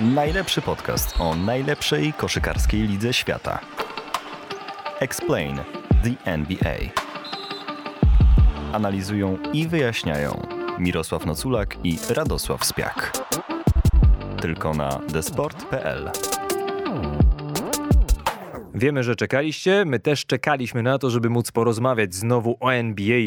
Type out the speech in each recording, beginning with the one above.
Najlepszy podcast o najlepszej koszykarskiej lidze świata. Explain the NBA. Analizują i wyjaśniają Mirosław Noculak i Radosław Spiak. Tylko na desport.pl. Wiemy, że czekaliście. My też czekaliśmy na to, żeby móc porozmawiać znowu o NBA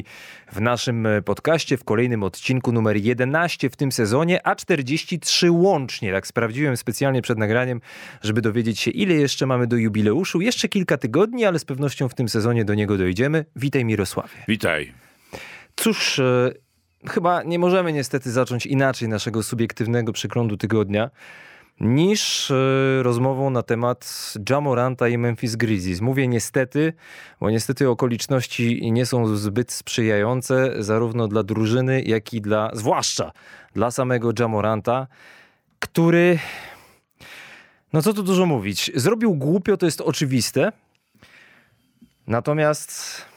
w naszym e, podcaście, w kolejnym odcinku numer 11 w tym sezonie, a 43 łącznie. Tak sprawdziłem specjalnie przed nagraniem, żeby dowiedzieć się, ile jeszcze mamy do jubileuszu. Jeszcze kilka tygodni, ale z pewnością w tym sezonie do niego dojdziemy. Witaj Mirosławie. Witaj. Cóż, e, chyba nie możemy niestety zacząć inaczej naszego subiektywnego przeglądu tygodnia niż e, rozmową na temat Jamoranta i Memphis Grizzlies. Mówię niestety, bo niestety okoliczności nie są zbyt sprzyjające zarówno dla drużyny, jak i dla, zwłaszcza dla samego Jamoranta, który, no co tu dużo mówić, zrobił głupio, to jest oczywiste, natomiast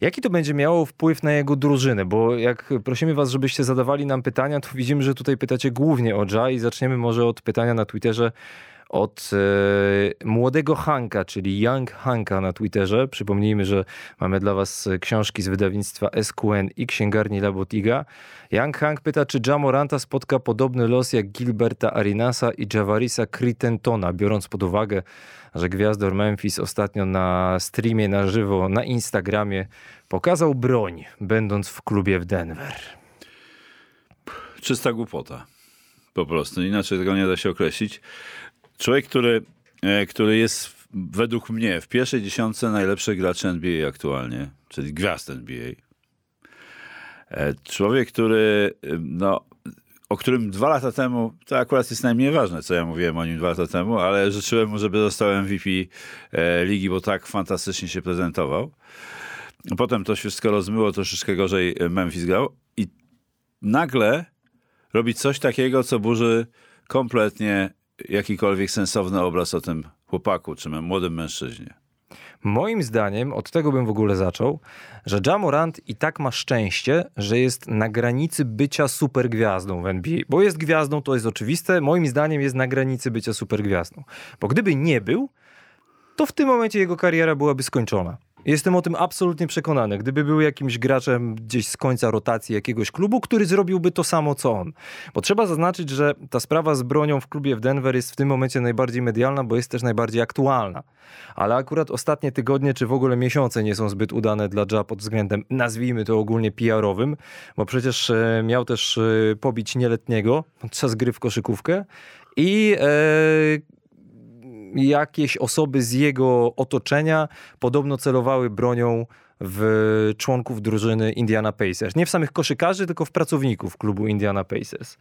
Jaki to będzie miało wpływ na jego drużynę? Bo jak prosimy was, żebyście zadawali nam pytania, to widzimy, że tutaj pytacie głównie o Ja i zaczniemy może od pytania na Twitterze od e, młodego Hanka, czyli Young Hanka na Twitterze. Przypomnijmy, że mamy dla was książki z wydawnictwa SQN i księgarni Labotiga. Young Hank pyta, czy Jamoranta spotka podobny los jak Gilberta Arinasa i Javarisa Critentona, biorąc pod uwagę, że gwiazdor Memphis ostatnio na streamie na żywo na Instagramie pokazał broń, będąc w klubie w Denver. Czysta głupota. Po prostu. Inaczej tego nie da się określić. Człowiek, który, e, który jest według mnie w pierwszej dziesiątce najlepszych graczy NBA aktualnie, czyli gwiazd NBA. E, człowiek, który e, no, o którym dwa lata temu, to akurat jest najmniej ważne, co ja mówiłem o nim dwa lata temu, ale życzyłem mu, żeby został MVP ligi, bo tak fantastycznie się prezentował. Potem to wszystko rozmyło, troszeczkę gorzej Memphis grał i nagle robi coś takiego, co burzy kompletnie jakikolwiek sensowny obraz o tym chłopaku, czy młodym mężczyźnie. Moim zdaniem, od tego bym w ogóle zaczął, że Jamorant i tak ma szczęście, że jest na granicy bycia supergwiazdą w NBA. Bo jest gwiazdą, to jest oczywiste. Moim zdaniem jest na granicy bycia supergwiazdą. Bo gdyby nie był, to w tym momencie jego kariera byłaby skończona. Jestem o tym absolutnie przekonany. Gdyby był jakimś graczem gdzieś z końca rotacji jakiegoś klubu, który zrobiłby to samo co on. Bo trzeba zaznaczyć, że ta sprawa z bronią w klubie w Denver jest w tym momencie najbardziej medialna, bo jest też najbardziej aktualna. Ale akurat ostatnie tygodnie, czy w ogóle miesiące nie są zbyt udane dla Ja pod względem, nazwijmy to ogólnie PR-owym, bo przecież e, miał też e, pobić nieletniego podczas gry w koszykówkę i e, jakieś osoby z jego otoczenia podobno celowały bronią w członków drużyny Indiana Pacers. Nie w samych koszykarzy, tylko w pracowników klubu Indiana Pacers.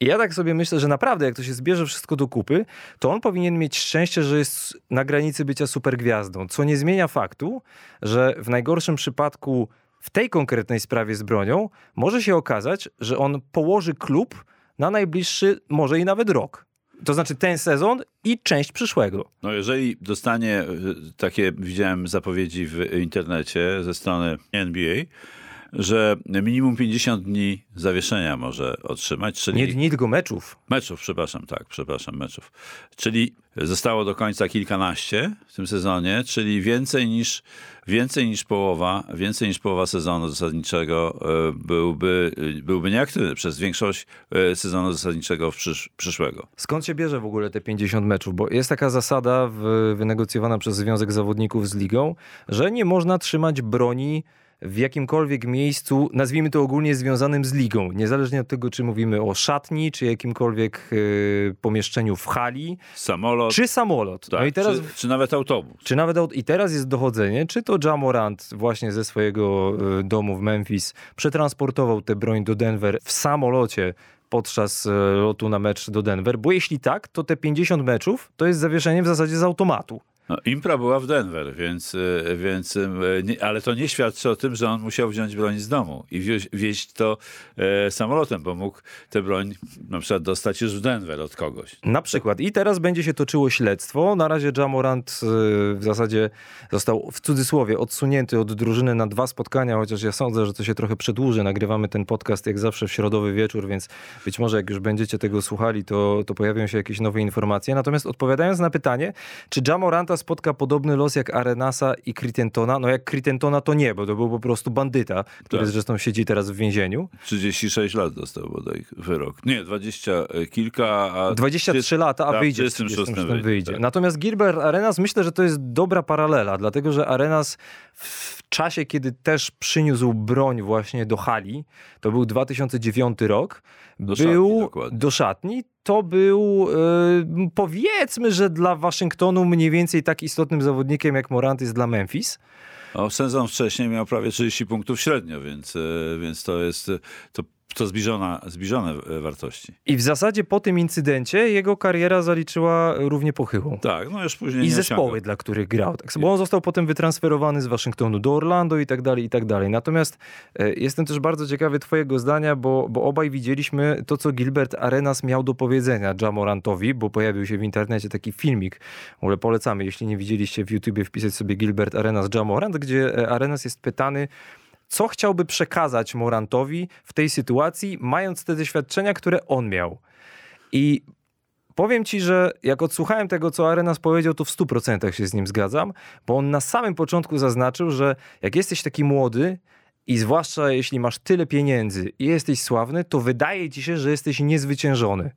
I ja tak sobie myślę, że naprawdę, jak to się zbierze wszystko do kupy, to on powinien mieć szczęście, że jest na granicy bycia supergwiazdą, co nie zmienia faktu, że w najgorszym przypadku w tej konkretnej sprawie z bronią może się okazać, że on położy klub na najbliższy, może i nawet rok. To znaczy ten sezon i część przyszłego. No jeżeli dostanie, takie widziałem zapowiedzi w internecie ze strony NBA, że minimum 50 dni zawieszenia może otrzymać. Czyli... Nie dni, tylko meczów. Meczów, przepraszam, tak, przepraszam, meczów. Czyli zostało do końca kilkanaście w tym sezonie, czyli więcej niż, więcej niż połowa, więcej niż połowa sezonu zasadniczego e, byłby, byłby nieaktywny przez większość e, sezonu zasadniczego przysz, przyszłego. Skąd się bierze w ogóle te 50 meczów? Bo jest taka zasada wynegocjowana przez Związek Zawodników z ligą, że nie można trzymać broni w jakimkolwiek miejscu, nazwijmy to ogólnie związanym z ligą, niezależnie od tego, czy mówimy o szatni, czy jakimkolwiek y, pomieszczeniu w hali. Samolot. Czy samolot. Tak, no i teraz, czy, czy, nawet autobus. Czy nawet, I teraz jest dochodzenie, czy to Jamorant właśnie ze swojego y, domu w Memphis przetransportował tę broń do Denver w samolocie podczas y, lotu na mecz do Denver, bo jeśli tak, to te 50 meczów to jest zawieszenie w zasadzie z automatu. No, impra była w Denver, więc, e, więc e, nie, ale to nie świadczy o tym, że on musiał wziąć broń z domu i wieźć, wieźć to e, samolotem, bo mógł tę broń na przykład dostać już w Denver od kogoś. Na przykład. I teraz będzie się toczyło śledztwo. Na razie Jamorant y, w zasadzie został w cudzysłowie odsunięty od drużyny na dwa spotkania, chociaż ja sądzę, że to się trochę przedłuży. Nagrywamy ten podcast jak zawsze w środowy wieczór, więc być może jak już będziecie tego słuchali, to, to pojawią się jakieś nowe informacje. Natomiast odpowiadając na pytanie, czy Jamoranta spotka podobny los jak Arenasa i Crittentona? No jak Crittentona to nie, bo to był po prostu bandyta, który Tak. zresztą siedzi teraz w więzieniu. 36 lat dostał bodaj wyrok. Nie, 20 kilka, a 23 lata, a tak, wyjdzie w 36 36 wyjdzie, wyjdzie. tak. Natomiast Gilbert Arenas myślę, że to jest dobra paralela, dlatego że Arenas w czasie, kiedy też przyniósł broń właśnie do hali, to był 2009 rok, Do szatni, był dokładnie. do szatni, to był e, powiedzmy, że dla Waszyngtonu mniej więcej tak istotnym zawodnikiem jak Morant jest dla Memphis. O, sezon wcześniej miał prawie 30 punktów średnio, więc, e, więc to jest e, to, to zbliżona, zbliżone e, wartości. I w zasadzie po tym incydencie jego kariera zaliczyła równie pochyłą. Tak, no już później I zespoły, dla których grał. Tak, bo on został potem wytransferowany z Waszyngtonu do Orlando i tak dalej, i tak dalej. Natomiast e, jestem też bardzo ciekawy twojego zdania, bo, bo obaj widzieliśmy to, co Gilbert Arenas miał do powiedzenia Jamorantowi, bo pojawił się w internecie taki filmik, w ogóle polecamy, jeśli nie widzieliście w YouTubie, wpisać sobie Gilbert Arenas Jamorant, gdzie e, Arenas jest pytany, co chciałby przekazać Morantowi w tej sytuacji, mając te doświadczenia, które on miał. I powiem ci, że jak odsłuchałem tego, co Arenas powiedział, to w 100% się z nim zgadzam, bo on na samym początku zaznaczył, że jak jesteś taki młody i zwłaszcza jeśli masz tyle pieniędzy i jesteś sławny, to wydaje ci się, że jesteś niezwyciężony.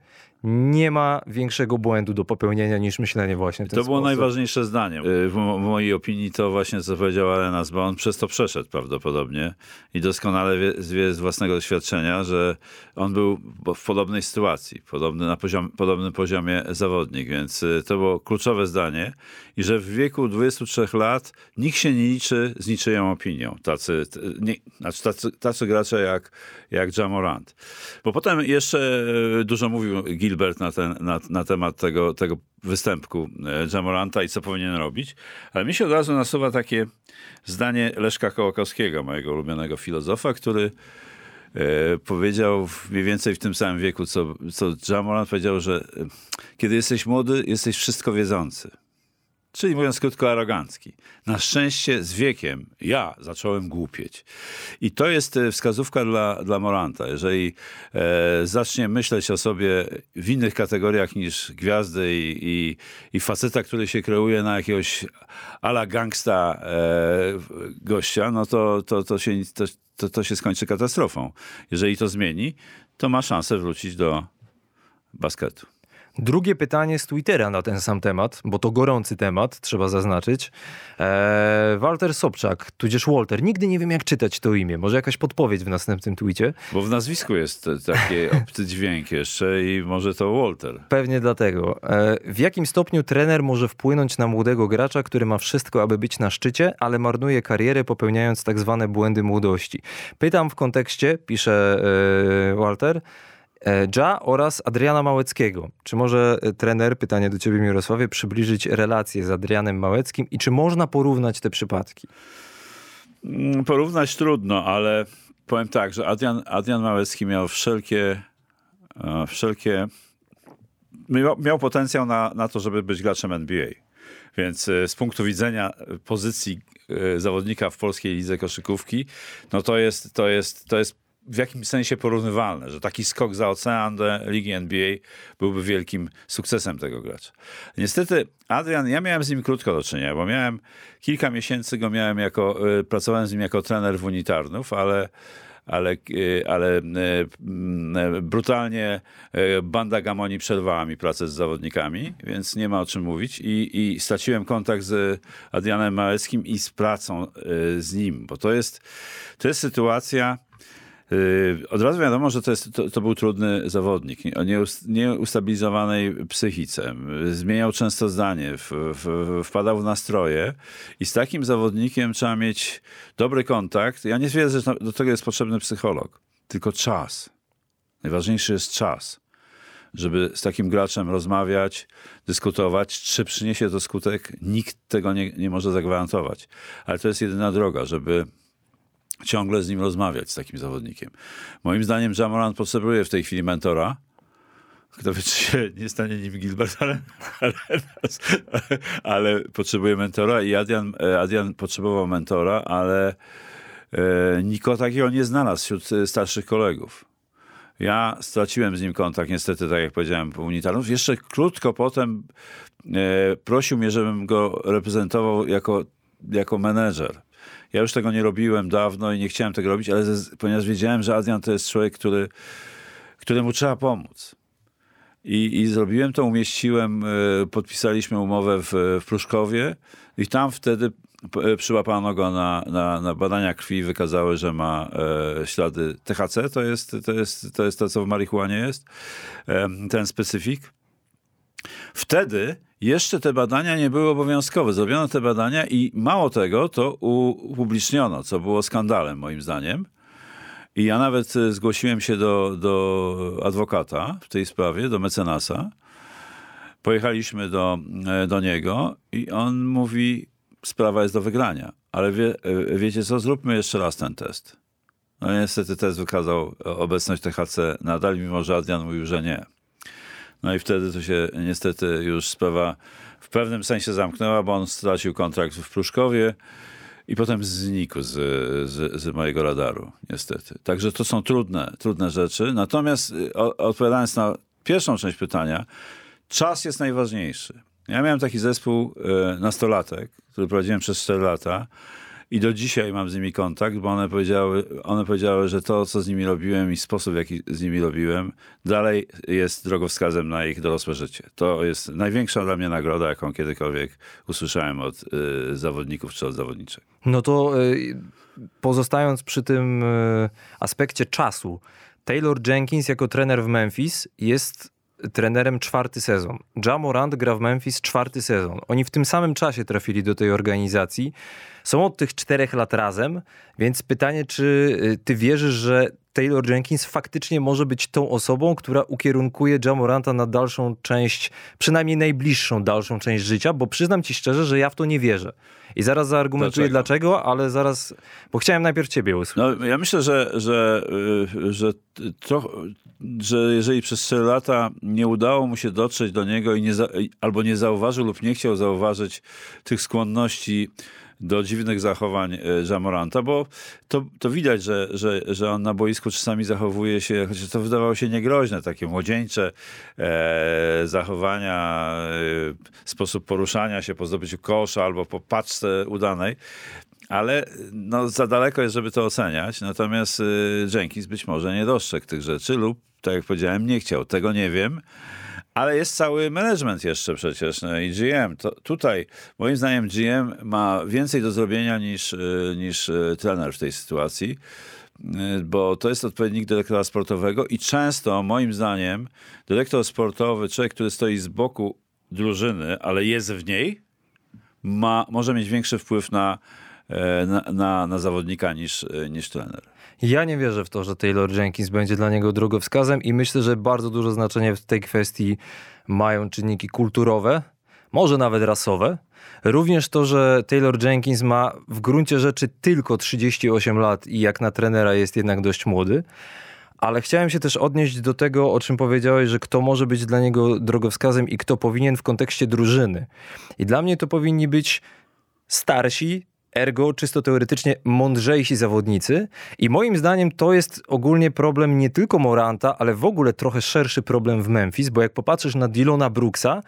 Nie ma większego błędu do popełnienia niż myślenie właśnie w ten To było sposób. najważniejsze zdanie. Y, W, w mojej opinii to właśnie co powiedział Arenas, bo on przez to przeszedł prawdopodobnie i doskonale wie, wie z własnego doświadczenia, że on był w podobnej sytuacji, podobny, na poziom, podobnym poziomie zawodnik, więc y, to było kluczowe zdanie i że w wieku 23 lat nikt się nie liczy z niczyją opinią. Tacy, t- nie, znaczy tacy, tacy gracze jak, jak Jamorant. Bo potem jeszcze y, dużo mówił Gilbert na, ten, na, na temat tego, tego występku e, Jamoranta i co powinien robić, ale mi się od razu nasuwa takie zdanie Leszka Kołakowskiego, mojego ulubionego filozofa, który e, powiedział mniej więcej w tym samym wieku, co, co Jamorant powiedział, że e, kiedy jesteś młody, jesteś wszystko wiedzący. Czyli mówiąc krótko, arogancki. Na szczęście z wiekiem ja zacząłem głupieć. I to jest e, wskazówka dla, dla Moranta. Jeżeli e, zacznie myśleć o sobie w innych kategoriach niż gwiazdy i, i, i faceta, który się kreuje na jakiegoś ala gangsta e, gościa, no to, to, to, się, to, to, to się skończy katastrofą. Jeżeli to zmieni, to ma szansę wrócić do basketu. Drugie pytanie z Twittera na ten sam temat, bo to gorący temat, trzeba zaznaczyć. Eee, Walter Sobczak, tudzież Walter. Nigdy nie wiem, jak czytać to imię. Może jakaś podpowiedź w następnym tweetie? Bo w nazwisku jest taki obcy dźwięk jeszcze i może to Walter. Pewnie dlatego. E, w jakim stopniu trener może wpłynąć na młodego gracza, który ma wszystko, aby być na szczycie, ale marnuje karierę, popełniając tak zwane błędy młodości? Pytam w kontekście, pisze e, Walter, Ja oraz Adriana Małeckiego. Czy może e, trener, pytanie do ciebie Mirosławie, przybliżyć relacje z Adrianem Małeckim i czy można porównać te przypadki? Mm, Porównać trudno, ale powiem tak, że Adrian, Adrian Małecki miał wszelkie, e, wszelkie miał, miał potencjał na, na to, żeby być graczem NBA. Więc e, z punktu widzenia e, pozycji e, zawodnika w polskiej lidze koszykówki, no to jest, to jest, to jest w jakimś sensie porównywalne, że taki skok za ocean do ligi NBA byłby wielkim sukcesem tego gracza. Niestety Adrian, ja miałem z nim krótko do czynienia, bo miałem kilka miesięcy go miałem jako, e, pracowałem z nim jako trener w unitarnów, ale ale, e, ale e, brutalnie banda Gamoni przerwała mi pracę z zawodnikami, więc nie ma o czym mówić i, i straciłem kontakt z Adrianem Małeckim i z pracą z nim, bo to jest, to jest sytuacja, Od razu wiadomo, że to, jest, to, to był trudny zawodnik o nieus- nieustabilizowanej psychice. Zmieniał często zdanie, w, w, wpadał w nastroje i z takim zawodnikiem trzeba mieć dobry kontakt. Ja nie wierzę, że do tego jest potrzebny psycholog, tylko czas. Najważniejszy jest czas. żeby z takim graczem rozmawiać, dyskutować. Czy przyniesie to skutek? Nikt tego nie, nie może zagwarantować. Ale to jest jedyna droga, żeby ciągle z nim rozmawiać, z takim zawodnikiem. Moim zdaniem Jamoran potrzebuje w tej chwili mentora, kto wie, czy się nie stanie nim Gilbert, ale, ale, ale, potrzebuje mentora i Adrian, Adrian potrzebował mentora, ale e, nikogo takiego nie znalazł wśród starszych kolegów. Ja straciłem z nim kontakt, niestety, tak jak powiedziałem, po unitarnów. Jeszcze krótko potem e, prosił mnie, żebym go reprezentował jako, jako menedżer. Ja już tego nie robiłem dawno i nie chciałem tego robić, ale ze, ponieważ wiedziałem, że Adrian to jest człowiek, który, któremu trzeba pomóc. I, I zrobiłem to, umieściłem, e, podpisaliśmy umowę w, w Pruszkowie i tam wtedy e, przyłapano go na, na, na badania krwi, wykazały, że ma e, ślady THC, to jest, to, jest, to jest to, co w marihuanie jest, e, ten specyfik. Wtedy jeszcze te badania nie były obowiązkowe. Zrobiono te badania i mało tego, to upubliczniono, co było skandalem moim zdaniem. I ja nawet e, zgłosiłem się do, do adwokata w tej sprawie, do mecenasa. Pojechaliśmy do, e, do niego i on mówi, sprawa jest do wygrania. Ale wie, e, wiecie co, zróbmy jeszcze raz ten test. No niestety test wykazał obecność THC nadal, mimo że Adrian mówił, że nie. No i wtedy to się niestety już sprawa w pewnym sensie zamknęła, bo on stracił kontrakt w Pruszkowie i potem znikł z, z, z, mojego radaru, niestety. Także to są trudne, trudne rzeczy. Natomiast odpowiadając na pierwszą część pytania, czas jest najważniejszy. Ja miałem taki zespół y, nastolatek, który prowadziłem przez 4 lata i do dzisiaj mam z nimi kontakt, bo one powiedziały, one powiedziały, że to, co z nimi robiłem i sposób, w jaki z nimi robiłem, dalej jest drogowskazem na ich dorosłe życie. To jest największa dla mnie nagroda, jaką kiedykolwiek usłyszałem od y, zawodników czy od zawodniczek. No to y, pozostając przy tym y, aspekcie czasu, Taylor Jenkins jako trener w Memphis jest trenerem czwarty sezon. Jamorant gra w Memphis czwarty sezon. Oni w tym samym czasie trafili do tej organizacji. Są od tych czterech lat razem, więc pytanie, czy y, ty wierzysz, że Taylor Jenkins faktycznie może być tą osobą, która ukierunkuje Jamoranta na dalszą część, przynajmniej najbliższą dalszą część życia, bo przyznam ci szczerze, że ja w to nie wierzę. I zaraz zaargumentuję dlaczego, dlaczego ale zaraz, bo chciałem najpierw ciebie usłyszeć. No, ja myślę, że, że, y, że, to, że jeżeli przez 4 lata nie udało mu się dotrzeć do niego i nie albo nie zauważył lub nie chciał zauważyć tych skłonności do dziwnych zachowań e, Jamoranta, bo to, to widać, że, że, że on na boisku czasami zachowuje się, chociaż to wydawało się niegroźne, takie młodzieńcze e, zachowania, e, sposób poruszania się po zdobyciu kosza albo po paczce udanej ale no, za daleko jest, żeby to oceniać. Natomiast y, Jenkins być może nie dostrzegł tych rzeczy lub, tak jak powiedziałem, nie chciał. Tego nie wiem. Ale jest cały management jeszcze przecież no i GM. To tutaj moim zdaniem GM ma więcej do zrobienia niż, y, niż y, trener w tej sytuacji, y, bo to jest odpowiednik dyrektora sportowego i często moim zdaniem dyrektor sportowy, człowiek, który stoi z boku drużyny, ale jest w niej, ma, może mieć większy wpływ na, e, na, na, na zawodnika niż, niż trener. Ja nie wierzę w to, że Taylor Jenkins będzie dla niego drogowskazem i myślę, że bardzo duże znaczenie w tej kwestii mają czynniki kulturowe, może nawet rasowe. Również to, że Taylor Jenkins ma w gruncie rzeczy tylko 38 lat i jak na trenera jest jednak dość młody. Ale chciałem się też odnieść do tego, o czym powiedziałeś, że kto może być dla niego drogowskazem i kto powinien w kontekście drużyny. I dla mnie to powinni być starsi, ergo czysto teoretycznie mądrzejsi zawodnicy. I moim zdaniem to jest ogólnie problem nie tylko Moranta, ale w ogóle trochę szerszy problem w Memphis, bo jak popatrzysz na Dylona Brooksa,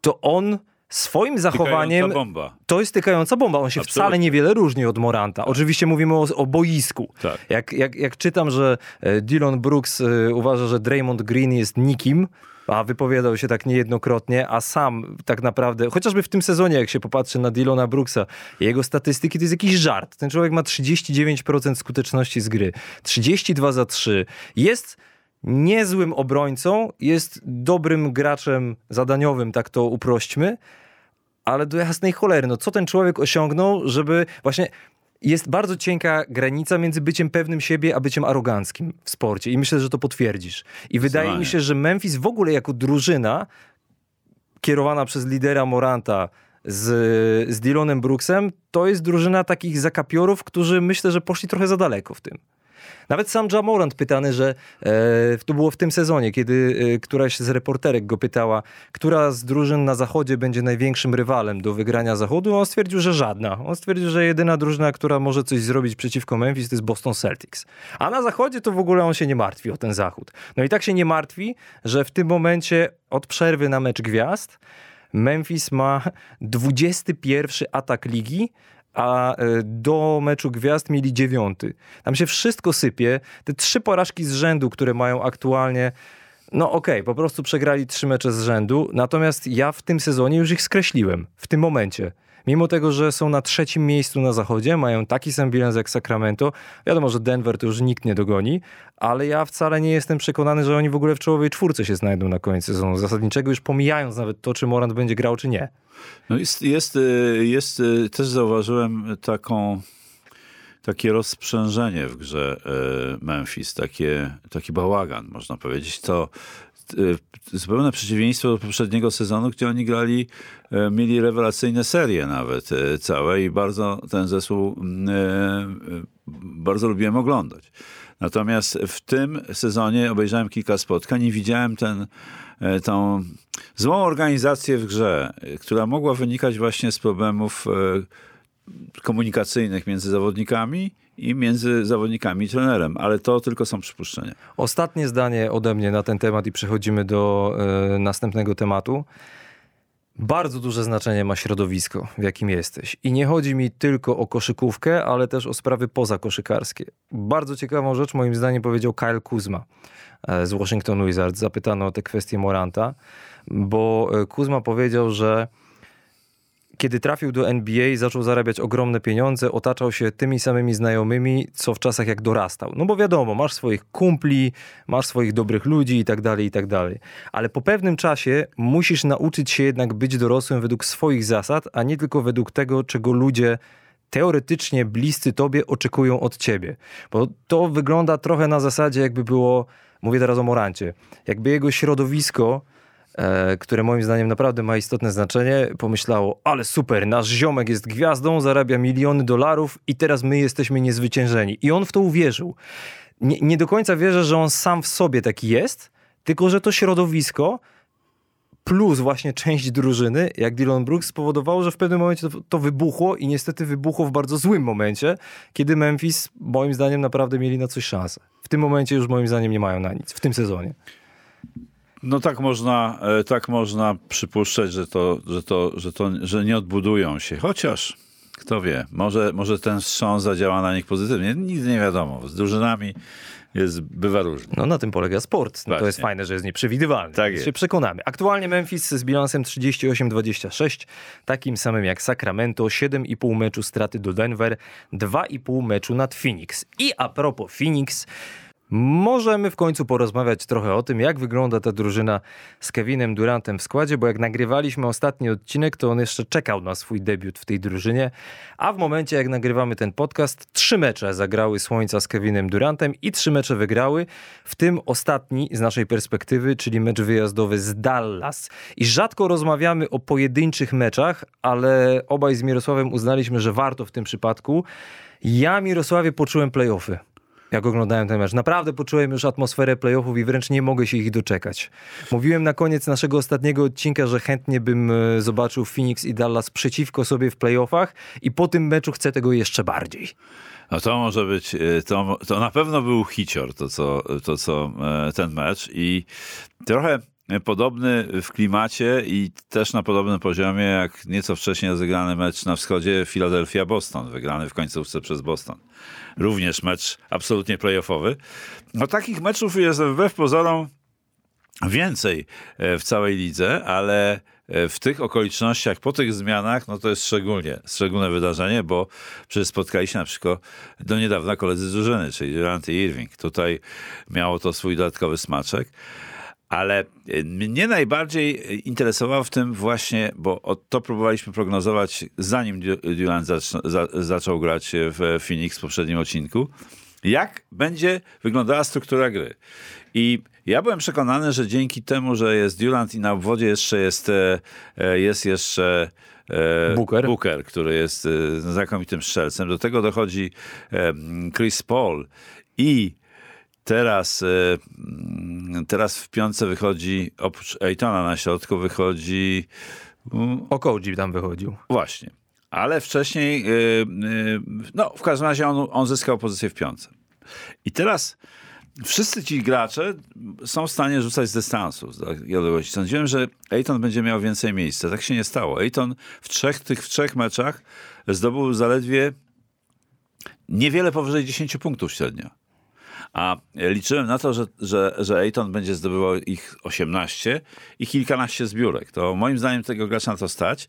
to on swoim zachowaniem. bomba. To jest tykająca bomba. On się Absolutnie. wcale niewiele różni od Moranta. Tak. Oczywiście mówimy o, o boisku. Tak. Jak, jak, jak czytam, że e, Dylan Brooks e, uważa, że Draymond Green jest nikim, a wypowiadał się tak niejednokrotnie, a sam tak naprawdę, chociażby w tym sezonie, jak się popatrzy na Dylona Brooksa, jego statystyki to jest jakiś żart. Ten człowiek ma 39% skuteczności z gry, 32 za 3. Jest niezłym obrońcą, jest dobrym graczem zadaniowym, tak to uprośćmy, ale do jasnej cholery, no co ten człowiek osiągnął, żeby właśnie jest bardzo cienka granica między byciem pewnym siebie, a byciem aroganckim w sporcie. I myślę, że to potwierdzisz. I wydaje mi się, że Memphis w ogóle jako drużyna kierowana przez lidera Moranta z, z Dylanem Brooksem, to jest drużyna takich zakapiorów, którzy myślę, że poszli trochę za daleko w tym. Nawet sam Jamorant pytany, że e, to było w tym sezonie, kiedy e, któraś z reporterek go pytała, która z drużyn na zachodzie będzie największym rywalem do wygrania zachodu, on stwierdził, że żadna. On stwierdził, że jedyna drużyna, która może coś zrobić przeciwko Memphis, to jest Boston Celtics. A na zachodzie to w ogóle on się nie martwi o ten zachód. No i tak się nie martwi, że w tym momencie od przerwy na mecz gwiazd Memphis ma 21 atak ligi, a e, do meczu gwiazd mieli dziewiąty. Tam się wszystko sypie. Te trzy porażki z rzędu, które mają aktualnie no okej, okay, po prostu przegrali trzy mecze z rzędu, natomiast ja w tym sezonie już ich skreśliłem, w tym momencie. Mimo tego, że są na trzecim miejscu na zachodzie, mają taki sam bilans jak Sacramento. Wiadomo, że Denver to już nikt nie dogoni, ale ja wcale nie jestem przekonany, że oni w ogóle w czołowej czwórce się znajdą na koniec sezonu zasadniczego, już pomijając nawet to, czy Morant będzie grał, czy nie. No jest, jest, jest też zauważyłem taką takie rozprzężenie w grze y, Memphis, takie, taki bałagan, można powiedzieć. To zupełne przeciwieństwo do poprzedniego sezonu, gdzie oni grali, mieli rewelacyjne serie nawet całe i bardzo ten zespół bardzo lubiłem oglądać. Natomiast w tym sezonie obejrzałem kilka spotkań i widziałem ten, e, tą złą organizację w grze, która mogła wynikać właśnie z problemów e, komunikacyjnych między zawodnikami i między zawodnikami i trenerem, ale to tylko są przypuszczenia. Ostatnie zdanie ode mnie na ten temat i przechodzimy do y, następnego tematu. Bardzo duże znaczenie ma środowisko, w jakim jesteś. I nie chodzi mi tylko o koszykówkę, ale też o sprawy pozakoszykarskie. Bardzo ciekawą rzecz moim zdaniem powiedział Kyle Kuzma e, z Washington Wizards. Zapytano o tę kwestię Moranta, bo e, Kuzma powiedział, że kiedy trafił do NBA, zaczął zarabiać ogromne pieniądze, otaczał się tymi samymi znajomymi, co w czasach jak dorastał. No bo wiadomo, masz swoich kumpli, masz swoich dobrych ludzi i tak dalej, i tak dalej. Ale po pewnym czasie musisz nauczyć się jednak być dorosłym według swoich zasad, a nie tylko według tego, czego ludzie teoretycznie bliscy tobie oczekują od ciebie. Bo to wygląda trochę na zasadzie, jakby było, mówię teraz o Morancie, jakby jego środowisko które moim zdaniem naprawdę ma istotne znaczenie, pomyślało, ale super, nasz ziomek jest gwiazdą, zarabia miliony dolarów i teraz my jesteśmy niezwyciężeni. I on w to uwierzył. Nie, nie do końca wierzę, że on sam w sobie taki jest, tylko że to środowisko plus właśnie część drużyny, jak Dylan Brooks, spowodowało, że w pewnym momencie to, to, wybuchło i niestety wybuchło w bardzo złym momencie, kiedy Memphis moim zdaniem naprawdę mieli na coś szansę. W tym momencie już moim zdaniem nie mają na nic, w tym sezonie. No tak można, e, tak można przypuszczać, że to, że to, że to, że nie odbudują się. Chociaż, kto wie, może, może ten wstrząs zadziała na nich pozytywnie. Nigdy nie wiadomo. Z drużynami jest, bywa różnie. No na tym polega sport. No, to jest fajne, że jest nieprzewidywalny. Tak jest. się przekonamy. Aktualnie Memphis z bilansem 38-26, takim samym jak Sacramento, 7,5 meczu straty do Denver, 2,5 meczu nad Phoenix. I a propos Phoenix, Możemy w końcu porozmawiać trochę o tym, jak wygląda ta drużyna z Kevinem Durantem w składzie, bo jak nagrywaliśmy ostatni odcinek, to on jeszcze czekał na swój debiut w tej drużynie, a w momencie jak nagrywamy ten podcast, trzy mecze zagrały Słońca z Kevinem Durantem i trzy mecze wygrały, w tym ostatni z naszej perspektywy, czyli mecz wyjazdowy z Dallas. I rzadko rozmawiamy o pojedynczych meczach, ale obaj z Mirosławem uznaliśmy, że warto w tym przypadku. Ja, Mirosławie, poczułem playoffy jak oglądałem ten mecz. Naprawdę poczułem już atmosferę playoffów i wręcz nie mogę się ich doczekać. Mówiłem na koniec naszego ostatniego odcinka, że chętnie bym e, zobaczył Phoenix i Dallas przeciwko sobie w playoffach i po tym meczu chcę tego jeszcze bardziej. No to może być, e, to, to na pewno był hicior, to co, to co e, ten mecz i trochę podobny w klimacie i też na podobnym poziomie jak nieco wcześniej rozegrany mecz na wschodzie Philadelphia-Boston, wygrany w końcówce przez Boston. Również mecz absolutnie playoffowy. No takich meczów jest wbrew pozorom więcej e, w całej lidze, ale e, w tych okolicznościach, po tych zmianach, no to jest szczególnie, szczególne wydarzenie, bo przecież spotkali się na przykład do niedawna koledzy z drużyny, czyli Durant i Irving. Tutaj miało to swój dodatkowy smaczek. Ale y, mnie najbardziej interesowało w tym właśnie, bo to próbowaliśmy prognozować zanim za, zaczął grać w Phoenix w poprzednim odcinku, jak będzie wyglądała struktura gry. I ja byłem przekonany, że dzięki temu, że jest Durant i na obwodzie jeszcze jest, e, e, jest jeszcze e, Booker. Booker, który jest znakomitym strzelcem. Do tego dochodzi Chris Paul i teraz, e, teraz w piątce wychodzi, oprócz Ejtona na środku wychodzi mm, Okoji tam wychodził. Właśnie. Ale wcześniej, yy, yy, no w każdym razie on, on zyskał pozycję w piątce. I teraz wszyscy ci gracze są w stanie rzucać z dystansu. z takiej odległości. Sądziłem, że Ejton będzie miał więcej miejsca. Tak się nie stało. Ejton w trzech, tych w trzech meczach zdobył zaledwie niewiele powyżej 10 punktów średnio. A liczyłem na to, że, że, że Ejton będzie zdobywał ich 18 i kilkanaście zbiórek. To moim zdaniem tego gracza na to stać.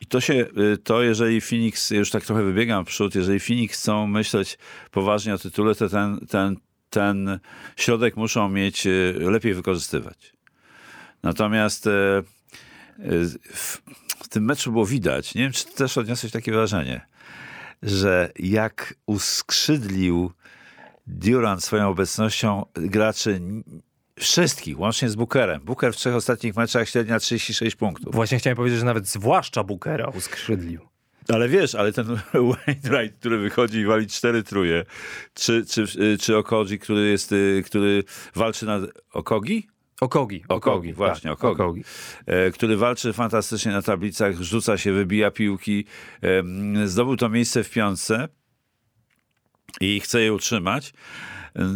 I to się, y, to jeżeli Phoenix, już tak trochę wybiegam w przód, jeżeli Phoenix chcą myśleć poważnie o tytule, to ten, ten, ten środek muszą mieć y, lepiej wykorzystywać. Natomiast y, w, tym meczu było widać, nie wiem, czy też odniosłeś takie wrażenie, że jak uskrzydlił Durant swoją obecnością graczy wszystkich, łącznie z Bookerem. Booker w trzech ostatnich meczach średnia 36 punktów. Właśnie chciałem powiedzieć, że nawet zwłaszcza Bookera uskrzydlił. Ale wiesz, ale ten Wainwright, który wychodzi i wali cztery truje, czy, czy, czy Okogi, który jest, y, który walczy na... Okogi? Okogi. Okogi, właśnie, tak, Okogi. Okogi. E, który walczy fantastycznie na tablicach, rzuca się, wybija piłki, em, zdobył to miejsce w piątce i chce je utrzymać. E, e,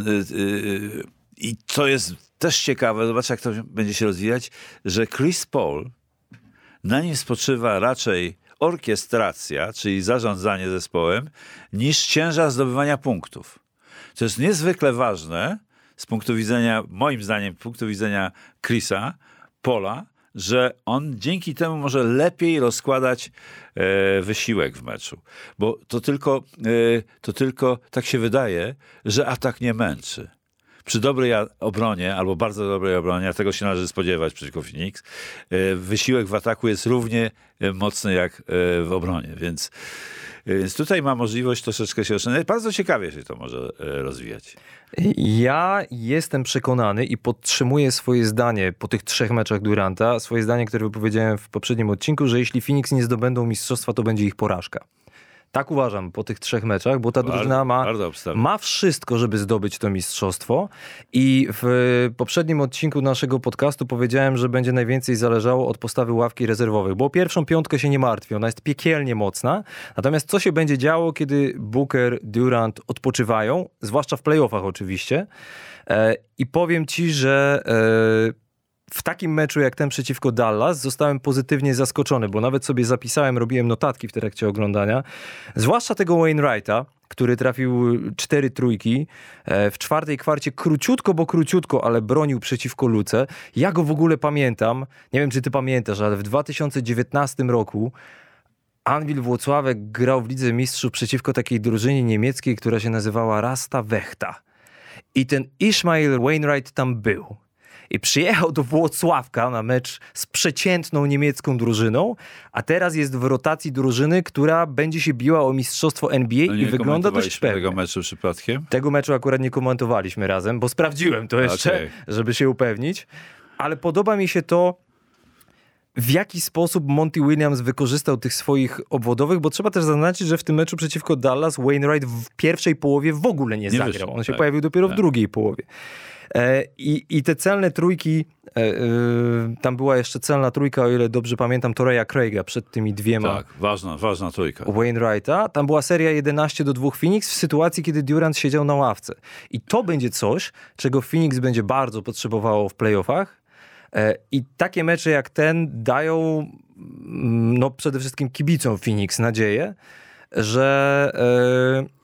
I co jest też ciekawe, zobacz jak to będzie się rozwijać, że Chris Paul, na nim spoczywa raczej orkiestracja, czyli zarządzanie zespołem, niż ciężar zdobywania punktów. To jest niezwykle ważne z punktu widzenia, moim zdaniem, punktu widzenia Chrisa, Pola, że on dzięki temu może lepiej rozkładać e, wysiłek w meczu. Bo to tylko, e, to tylko tak się wydaje, że atak nie męczy. Przy dobrej obronie, albo bardzo dobrej obronie, a tego się należy spodziewać przeciwko Phoenix, e, wysiłek w ataku jest równie e, mocny jak e, w obronie, więc, e, więc tutaj ma możliwość troszeczkę się oszczędzać. Bardzo ciekawie się to może rozwijać. Ja jestem przekonany i podtrzymuję swoje zdanie po tych trzech meczach Duranta, swoje zdanie, które wypowiedziałem w poprzednim odcinku, że jeśli Phoenix nie zdobędą mistrzostwa, to będzie ich porażka. Tak uważam po tych trzech meczach, bo ta Bardzo- drużyna ma, ma wszystko, żeby zdobyć to mistrzostwo. I w poprzednim odcinku naszego podcastu powiedziałem, że będzie najwięcej zależało od postawy ławki rezerwowych, bo pierwszą piątkę się nie martwię, ona jest piekielnie mocna. Natomiast co się będzie działo, kiedy Booker, Durant odpoczywają, zwłaszcza w playoffach oczywiście. E, I powiem ci, że e, w takim meczu jak ten przeciwko Dallas zostałem pozytywnie zaskoczony, bo nawet sobie zapisałem, robiłem notatki w trakcie oglądania. Zwłaszcza tego Wainwrighta, który trafił cztery trójki. E, W czwartej kwarcie króciutko, bo króciutko, ale bronił przeciwko Luce. Ja go w ogóle pamiętam. Nie wiem, czy ty pamiętasz, ale w 2019 roku Anwil Włocławek grał w Lidze Mistrzów przeciwko takiej drużynie niemieckiej, która się nazywała Rasta Wechta. I ten Ishmael Wainwright tam był. I przyjechał do Włocławka na mecz z przeciętną niemiecką drużyną, a teraz jest w rotacji drużyny, która będzie się biła o mistrzostwo NBA No i wygląda dość pewnie. tego meczu przypadkiem? Tego meczu akurat nie komentowaliśmy razem, bo sprawdziłem to jeszcze, Okej. żeby się upewnić. Ale podoba mi się to, w jaki sposób Monty Williams wykorzystał tych swoich obwodowych, bo trzeba też zaznaczyć, że w tym meczu przeciwko Dallas Wainwright w pierwszej połowie w ogóle nie, Nie zagrał. On się tak, pojawił dopiero w tak. drugiej połowie. E, i, I te celne trójki, e, e, tam była jeszcze celna trójka, o ile dobrze pamiętam, Toreya Craiga przed tymi dwiema. Tak, ważna, ważna trójka. Wainwrighta. Tam była seria 11 do 2 Phoenix w sytuacji, kiedy Durant siedział na ławce. I to będzie coś, czego Phoenix będzie bardzo potrzebowało w playoffach. I takie mecze jak ten dają mm, no przede wszystkim kibicom Phoenix nadzieję, że,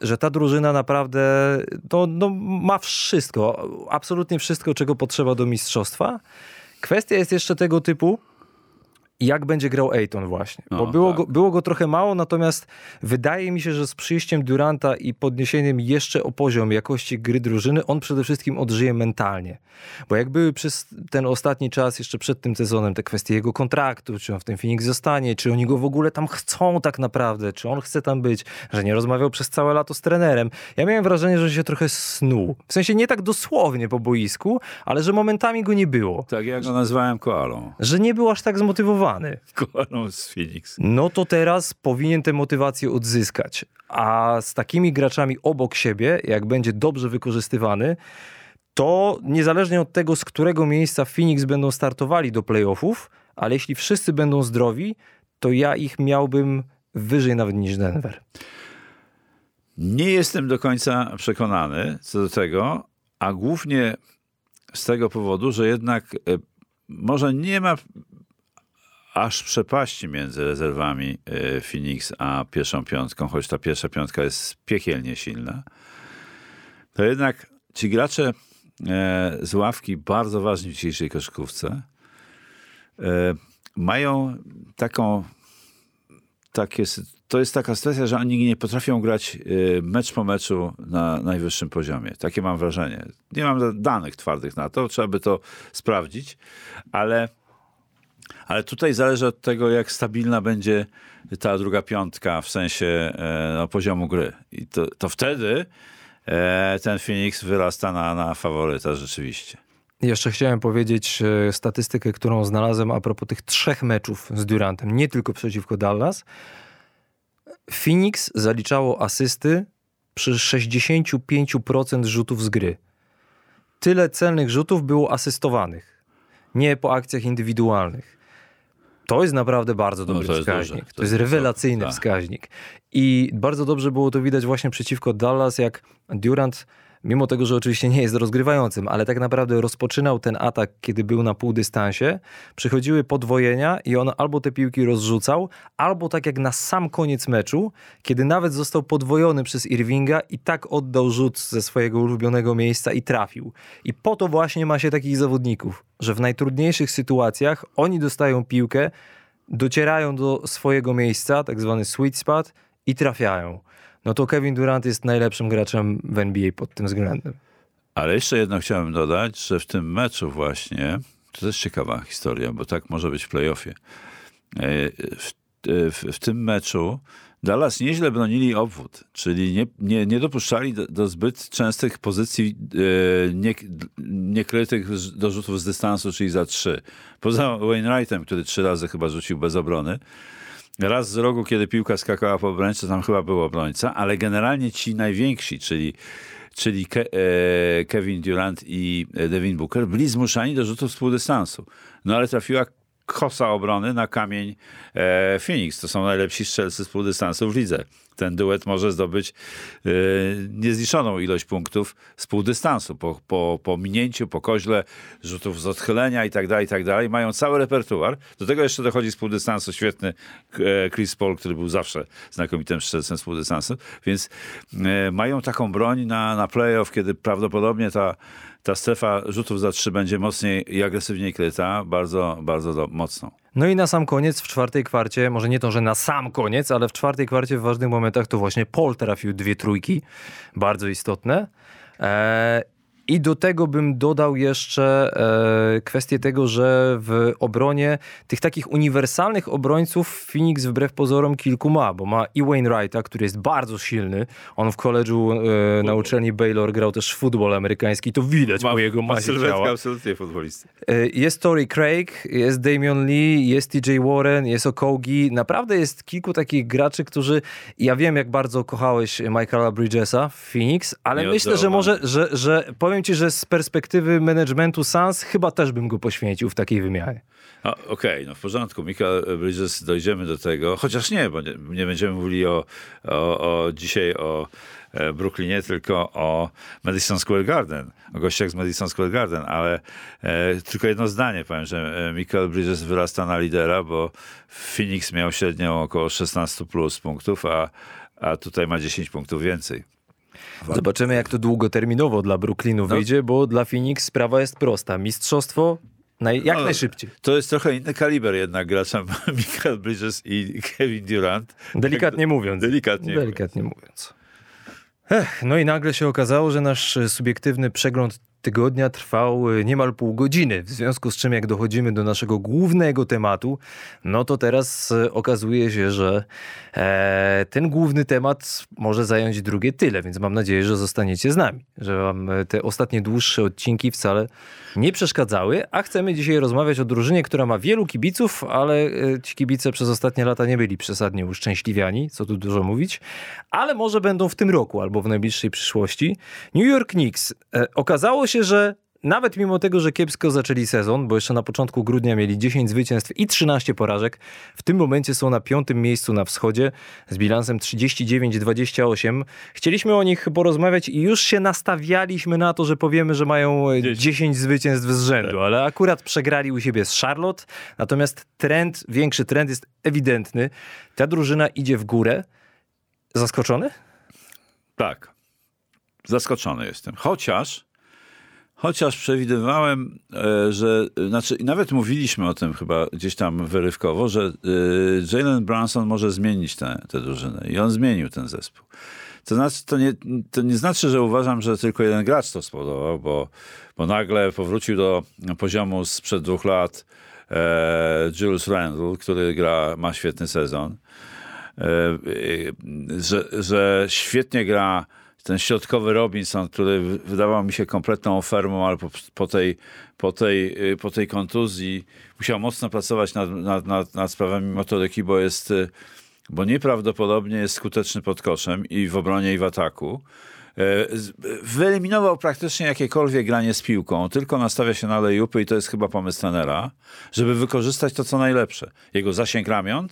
e, że ta drużyna naprawdę no, no, ma wszystko, absolutnie wszystko, czego potrzeba do mistrzostwa. Kwestia jest jeszcze tego typu, jak będzie grał Ayton właśnie. Bo No, było, tak. go, było go trochę mało, natomiast wydaje mi się, że z przyjściem Duranta i podniesieniem jeszcze o poziom jakości gry drużyny, on przede wszystkim odżyje mentalnie. Bo jak były przez ten ostatni czas, jeszcze przed tym sezonem, te kwestie jego kontraktu, czy on w tym Phoenix zostanie, czy oni go w ogóle tam chcą tak naprawdę, czy on chce tam być, że nie rozmawiał przez całe lato z trenerem. Ja miałem wrażenie, że się trochę snuł. W sensie nie tak dosłownie po boisku, ale że momentami go nie było. Tak, ja go nazwałem koalą. Że nie był aż tak zmotywowany. Koalą z Phoenix. No to teraz powinien tę motywację odzyskać. A z takimi graczami obok siebie, jak będzie dobrze wykorzystywany, to niezależnie od tego, z którego miejsca Phoenix będą startowali do playoffów, ale jeśli wszyscy będą zdrowi, to ja ich miałbym wyżej nawet niż Denver. Nie jestem do końca przekonany co do tego, a głównie z tego powodu, że jednak e, może nie ma aż przepaści między rezerwami e, Phoenix a pierwszą piątką, choć ta pierwsza piątka jest piekielnie silna. To jednak ci gracze e, z ławki, bardzo ważni w dzisiejszej koszykówce, e, mają taką takie, to jest taka sytuacja, że oni nie potrafią grać y, mecz po meczu na najwyższym poziomie. Takie mam wrażenie. Nie mam da- danych twardych na to, trzeba by to sprawdzić, ale, ale tutaj zależy od tego, jak stabilna będzie ta druga piątka w sensie e, no, poziomu gry. I to, to wtedy e, ten Phoenix wyrasta na, na faworyta rzeczywiście. Jeszcze chciałem powiedzieć e, statystykę, którą znalazłem a propos tych trzech meczów z Durantem, nie tylko przeciwko Dallas. Phoenix zaliczało asysty przy 65% rzutów z gry. Tyle celnych rzutów było asystowanych, nie po akcjach indywidualnych. To jest naprawdę bardzo dobry to jest wskaźnik. duże, To, to jest jest rewelacyjny tak. wskaźnik. I bardzo dobrze było to widać właśnie przeciwko Dallas, jak Durant, mimo tego, że oczywiście nie jest rozgrywającym, ale tak naprawdę rozpoczynał ten atak, kiedy był na półdystansie, przychodziły podwojenia i on albo te piłki rozrzucał, albo tak jak na sam koniec meczu, kiedy nawet został podwojony przez Irvinga i tak oddał rzut ze swojego ulubionego miejsca i trafił. I po to właśnie ma się takich zawodników, że w najtrudniejszych sytuacjach oni dostają piłkę, docierają do swojego miejsca, tak zwany sweet spot i trafiają. No to Kevin Durant jest najlepszym graczem w NBA pod tym względem. Ale jeszcze jedno chciałem dodać, że w tym meczu właśnie, to też ciekawa historia, bo tak może być w playoffie. E, W, w, w tym meczu Dallas nieźle bronili obwód, czyli nie, nie, nie dopuszczali do, do zbyt częstych pozycji e, nie, niekrytych do rzutów z dystansu, czyli za trzy. Poza Wainwrightem, który trzy razy chyba rzucił bez obrony. Raz z rogu, kiedy piłka skakała po obrońcy, tam chyba był obrońca, ale generalnie ci najwięksi, czyli, czyli Ke, e, Kevin Durant i e, Devin Booker, byli zmuszani do rzutów z półdystansu. No ale trafiła kosa obrony na kamień e, Phoenix. To są najlepsi strzelcy z półdystansu w lidze. Ten duet może zdobyć e, niezliczoną ilość punktów z półdystansu. Po, po, po minięciu, po koźle, rzutów z odchylenia i tak dalej, i tak dalej. Mają cały repertuar. Do tego jeszcze dochodzi z półdystansu świetny e, Chris Paul, który był zawsze znakomitym strzelcem z półdystansu. Więc e, mają taką broń na, na playoff, kiedy prawdopodobnie ta, ta strefa rzutów za trzy będzie mocniej i agresywniej kryta, bardzo, bardzo do, mocno. No i na sam koniec, w czwartej kwarcie, może nie to, że na sam koniec, ale w czwartej kwarcie w ważnych momentach to właśnie Paul trafił dwie trójki, bardzo istotne. Eee, I do tego bym dodał jeszcze e, kwestię tego, że w obronie tych takich uniwersalnych obrońców Phoenix wbrew pozorom kilku ma, bo ma i Wainwrighta, który jest bardzo silny. On w koledżu e, na uczelni Baylor grał też futbol amerykański, to widać po jego masie sylwetkę ciała. absolutnie futbolisty. E, Jest Tory Craig, jest Damian Lee, jest TJ Warren, jest Okogi. Naprawdę jest kilku takich graczy, którzy... Ja wiem, jak bardzo kochałeś Michaela Bridgesa w Phoenix, ale myślę, że może, że, że powiem ci, że z perspektywy managementu Suns chyba też bym go poświęcił w takiej wymianie. Okej, no w porządku. Michael Bridges, dojdziemy do tego. Chociaż nie, bo nie, nie będziemy mówili o, o, o dzisiaj o e, Brooklynie, tylko o Madison Square Garden, o gościach z Madison Square Garden, ale e, tylko jedno zdanie powiem, że e, Michael Bridges wyrasta na lidera, bo Phoenix miał średnią około 16 plus punktów, a, a tutaj ma 10 punktów więcej. Zobaczymy, jak to długoterminowo dla Brooklynu wyjdzie, bo dla Phoenix sprawa jest prosta. Mistrzostwo Naj, jak No, najszybciej. To jest trochę inny kaliber jednak gracza Michael Bridges i Kevin Durant. Delikatnie mówiąc. Delikatnie. Delikatnie mówiąc. Ech, no i nagle się okazało, że nasz subiektywny przegląd tygodnia trwał e, niemal pół godziny. W związku z czym, jak dochodzimy do naszego głównego tematu, no to teraz e, okazuje się, że e, ten główny temat może zająć drugie tyle, więc mam nadzieję, że zostaniecie z nami, że wam e, te ostatnie dłuższe odcinki wcale nie przeszkadzały, a chcemy dzisiaj rozmawiać o drużynie, która ma wielu kibiców, ale e, ci kibice przez ostatnie lata nie byli przesadnie uszczęśliwiani, co tu dużo mówić, ale może będą w tym roku albo w najbliższej przyszłości. New York Knicks. Okazało się, że nawet mimo tego, że kiepsko zaczęli sezon, bo jeszcze na początku grudnia mieli 10 zwycięstw i 13 porażek, w tym momencie są na piątym miejscu na wschodzie z bilansem 39-28. Chcieliśmy o nich porozmawiać i już się nastawialiśmy na to, że powiemy, że mają e, 10 zwycięstw z rzędu, ale akurat przegrali u siebie z Charlotte. Natomiast trend, większy trend jest ewidentny. Ta drużyna idzie w górę. Zaskoczony? Tak. Zaskoczony jestem. Chociaż, chociaż przewidywałem, e, że, znaczy nawet mówiliśmy o tym chyba gdzieś tam wyrywkowo, że e, Jalen Brunson może zmienić tę drużynę. I on zmienił ten zespół. To, znaczy, to, nie, to nie znaczy, że uważam, że tylko jeden gracz to spowodował, bo, bo nagle powrócił do poziomu sprzed dwóch lat e, Julius Randle, który gra, ma świetny sezon. E, e, że, że świetnie gra ten środkowy Robinson, który wydawał mi się kompletną ofermą, ale po, po, tej, po, tej, y, po tej kontuzji musiał mocno pracować nad, nad, nad, nad sprawami motoryki, bo jest, y, bo nieprawdopodobnie jest skuteczny pod koszem i w obronie i w ataku. E, Wyeliminował praktycznie jakiekolwiek granie z piłką, tylko nastawia się na lejupy i to jest chyba pomysł trenera, żeby wykorzystać to, co najlepsze. Jego zasięg ramion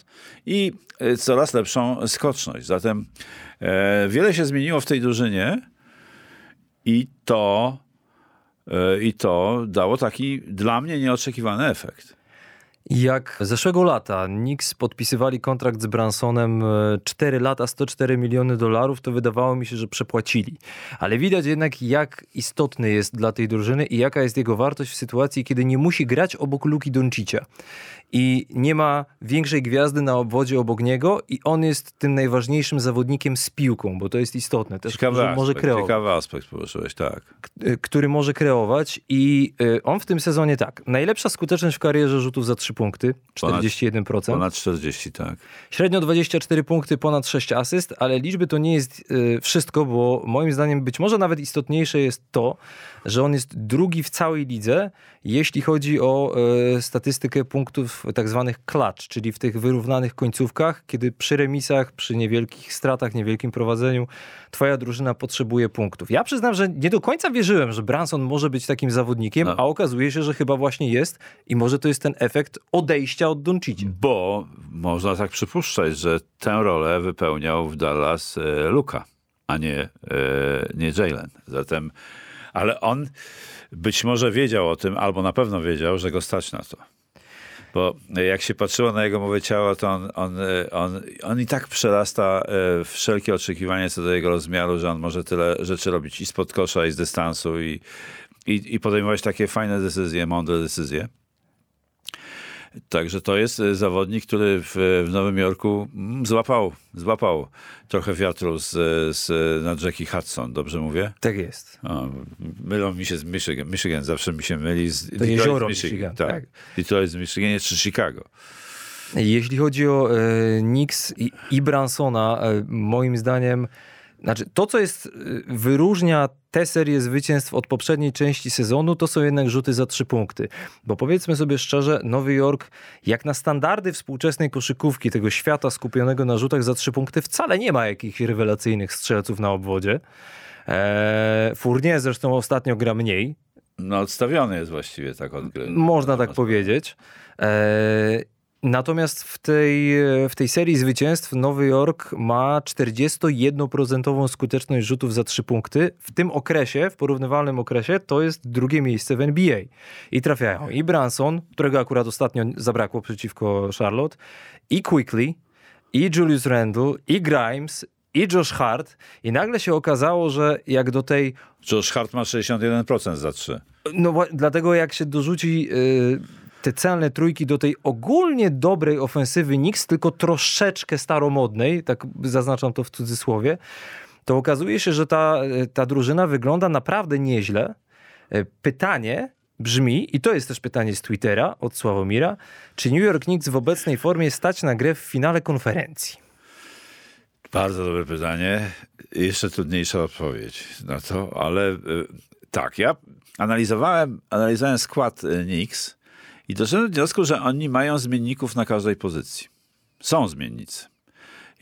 i e, coraz lepszą skoczność. Zatem wiele się zmieniło w tej drużynie i to, e, i to dało taki dla mnie nieoczekiwany efekt. Jak zeszłego lata Knicks podpisywali kontrakt z Bransonem e, 4 lata, 104 miliony dolarów, to wydawało mi się, że przepłacili. Ale widać jednak, jak istotny jest dla tej drużyny i jaka jest jego wartość w sytuacji, kiedy nie musi grać obok Luki Doncicia. I nie ma większej gwiazdy na obwodzie obok niego i on jest tym najważniejszym zawodnikiem z piłką, bo to jest istotne. Też, Ciekawy aspekt, może kreować ciekawy aspekt poruszyłeś, tak. który może kreować i y, on w tym sezonie tak, najlepsza skuteczność w karierze rzutów za 3 punkty, Ponad- 41%, Ponad 40, tak. średnio 24 punkty, ponad 6 asyst, ale liczby to nie jest y, wszystko, bo moim zdaniem być może nawet istotniejsze jest to, że on jest drugi w całej lidze, jeśli chodzi o y, statystykę punktów tak zwanych clutch, czyli w tych wyrównanych końcówkach, kiedy przy remisach, przy niewielkich stratach, niewielkim prowadzeniu, twoja drużyna potrzebuje punktów. Ja przyznam, że nie do końca wierzyłem, że Branson może być takim zawodnikiem, No. a okazuje się, że chyba właśnie jest i może to jest ten efekt odejścia od Doncicia. Bo można tak przypuszczać, że tę rolę wypełniał w Dallas e, Luka, a nie, e, nie Jalen. Zatem, ale on być może wiedział o tym, albo na pewno wiedział, że go stać na to. Bo jak się patrzyło na jego mowę ciała, to on, on, e, on, on i tak przerasta e, wszelkie oczekiwania co do jego rozmiaru, że on może tyle rzeczy robić i spod kosza, i z dystansu, i, i, i podejmować takie fajne decyzje, mądre decyzje. Także to jest e, zawodnik, który w, w Nowym Jorku mm, złapał, złapał trochę wiatru z, z, na Jackie Hudson, dobrze mówię? Tak jest. O, mylą mi się z Michigan. Michigan zawsze mi się myli z Detroit jezioro z Michigan, tak. tak. Detroit z Michigan czy Chicago. Jeśli chodzi o e, Knicks i, i Bransona, e, moim zdaniem, znaczy to, co jest, e, wyróżnia tę serię zwycięstw od poprzedniej części sezonu, to są jednak rzuty za trzy punkty. Bo powiedzmy sobie szczerze, Nowy Jork, jak na standardy współczesnej koszykówki, tego świata skupionego na rzutach za trzy punkty, wcale nie ma jakichś rewelacyjnych strzelców na obwodzie. E, Fournier zresztą ostatnio gra mniej, No odstawiony jest właściwie tak od gry. można tak powiedzieć. E, Natomiast w tej, w tej serii zwycięstw Nowy Jork ma 41% skuteczność rzutów za 3 punkty. W tym okresie, w porównywalnym okresie, to jest drugie miejsce w NBA. I trafiają i Branson, którego akurat ostatnio zabrakło przeciwko Charlotte, i Quickly, i Julius Randle, i Grimes, i Josh Hart i nagle się okazało, że jak do tej Josh Hart ma 61% za 3. no dlatego jak się dorzuci y, te celne trójki do tej ogólnie dobrej ofensywy Knicks, tylko troszeczkę staromodnej, tak zaznaczam to w cudzysłowie, to okazuje się, że ta, ta drużyna wygląda naprawdę nieźle. Y, Pytanie brzmi, i to jest też pytanie z Twittera od Sławomira, czy New York Knicks w obecnej formie stać na grę w finale konferencji? Bardzo dobre pytanie. Jeszcze trudniejsza odpowiedź na to, ale y, tak, ja analizowałem, analizowałem skład y, Knicks i doszedłem do wniosku, że oni mają zmienników na każdej pozycji. Są zmiennicy.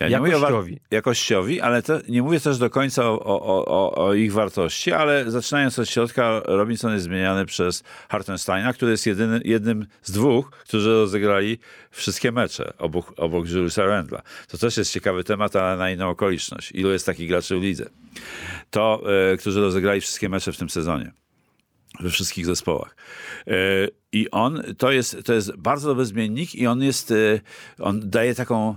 Ja nie mówię o wa- Jakościowi. jakościowi, ale to, nie mówię też do końca o, o, o, o ich wartości, ale zaczynając od środka, Robinson jest zmieniany przez Hartensteina, który jest jedyny, jednym z dwóch, którzy rozegrali wszystkie mecze obok, obok Juliusa Randla. To też jest ciekawy temat, ale na inną okoliczność. Ilu jest takich graczy w lidze? To, e, którzy rozegrali wszystkie mecze w tym sezonie we wszystkich zespołach. E, I on, to jest, to jest bardzo dobry zmiennik i on jest, e, on daje taką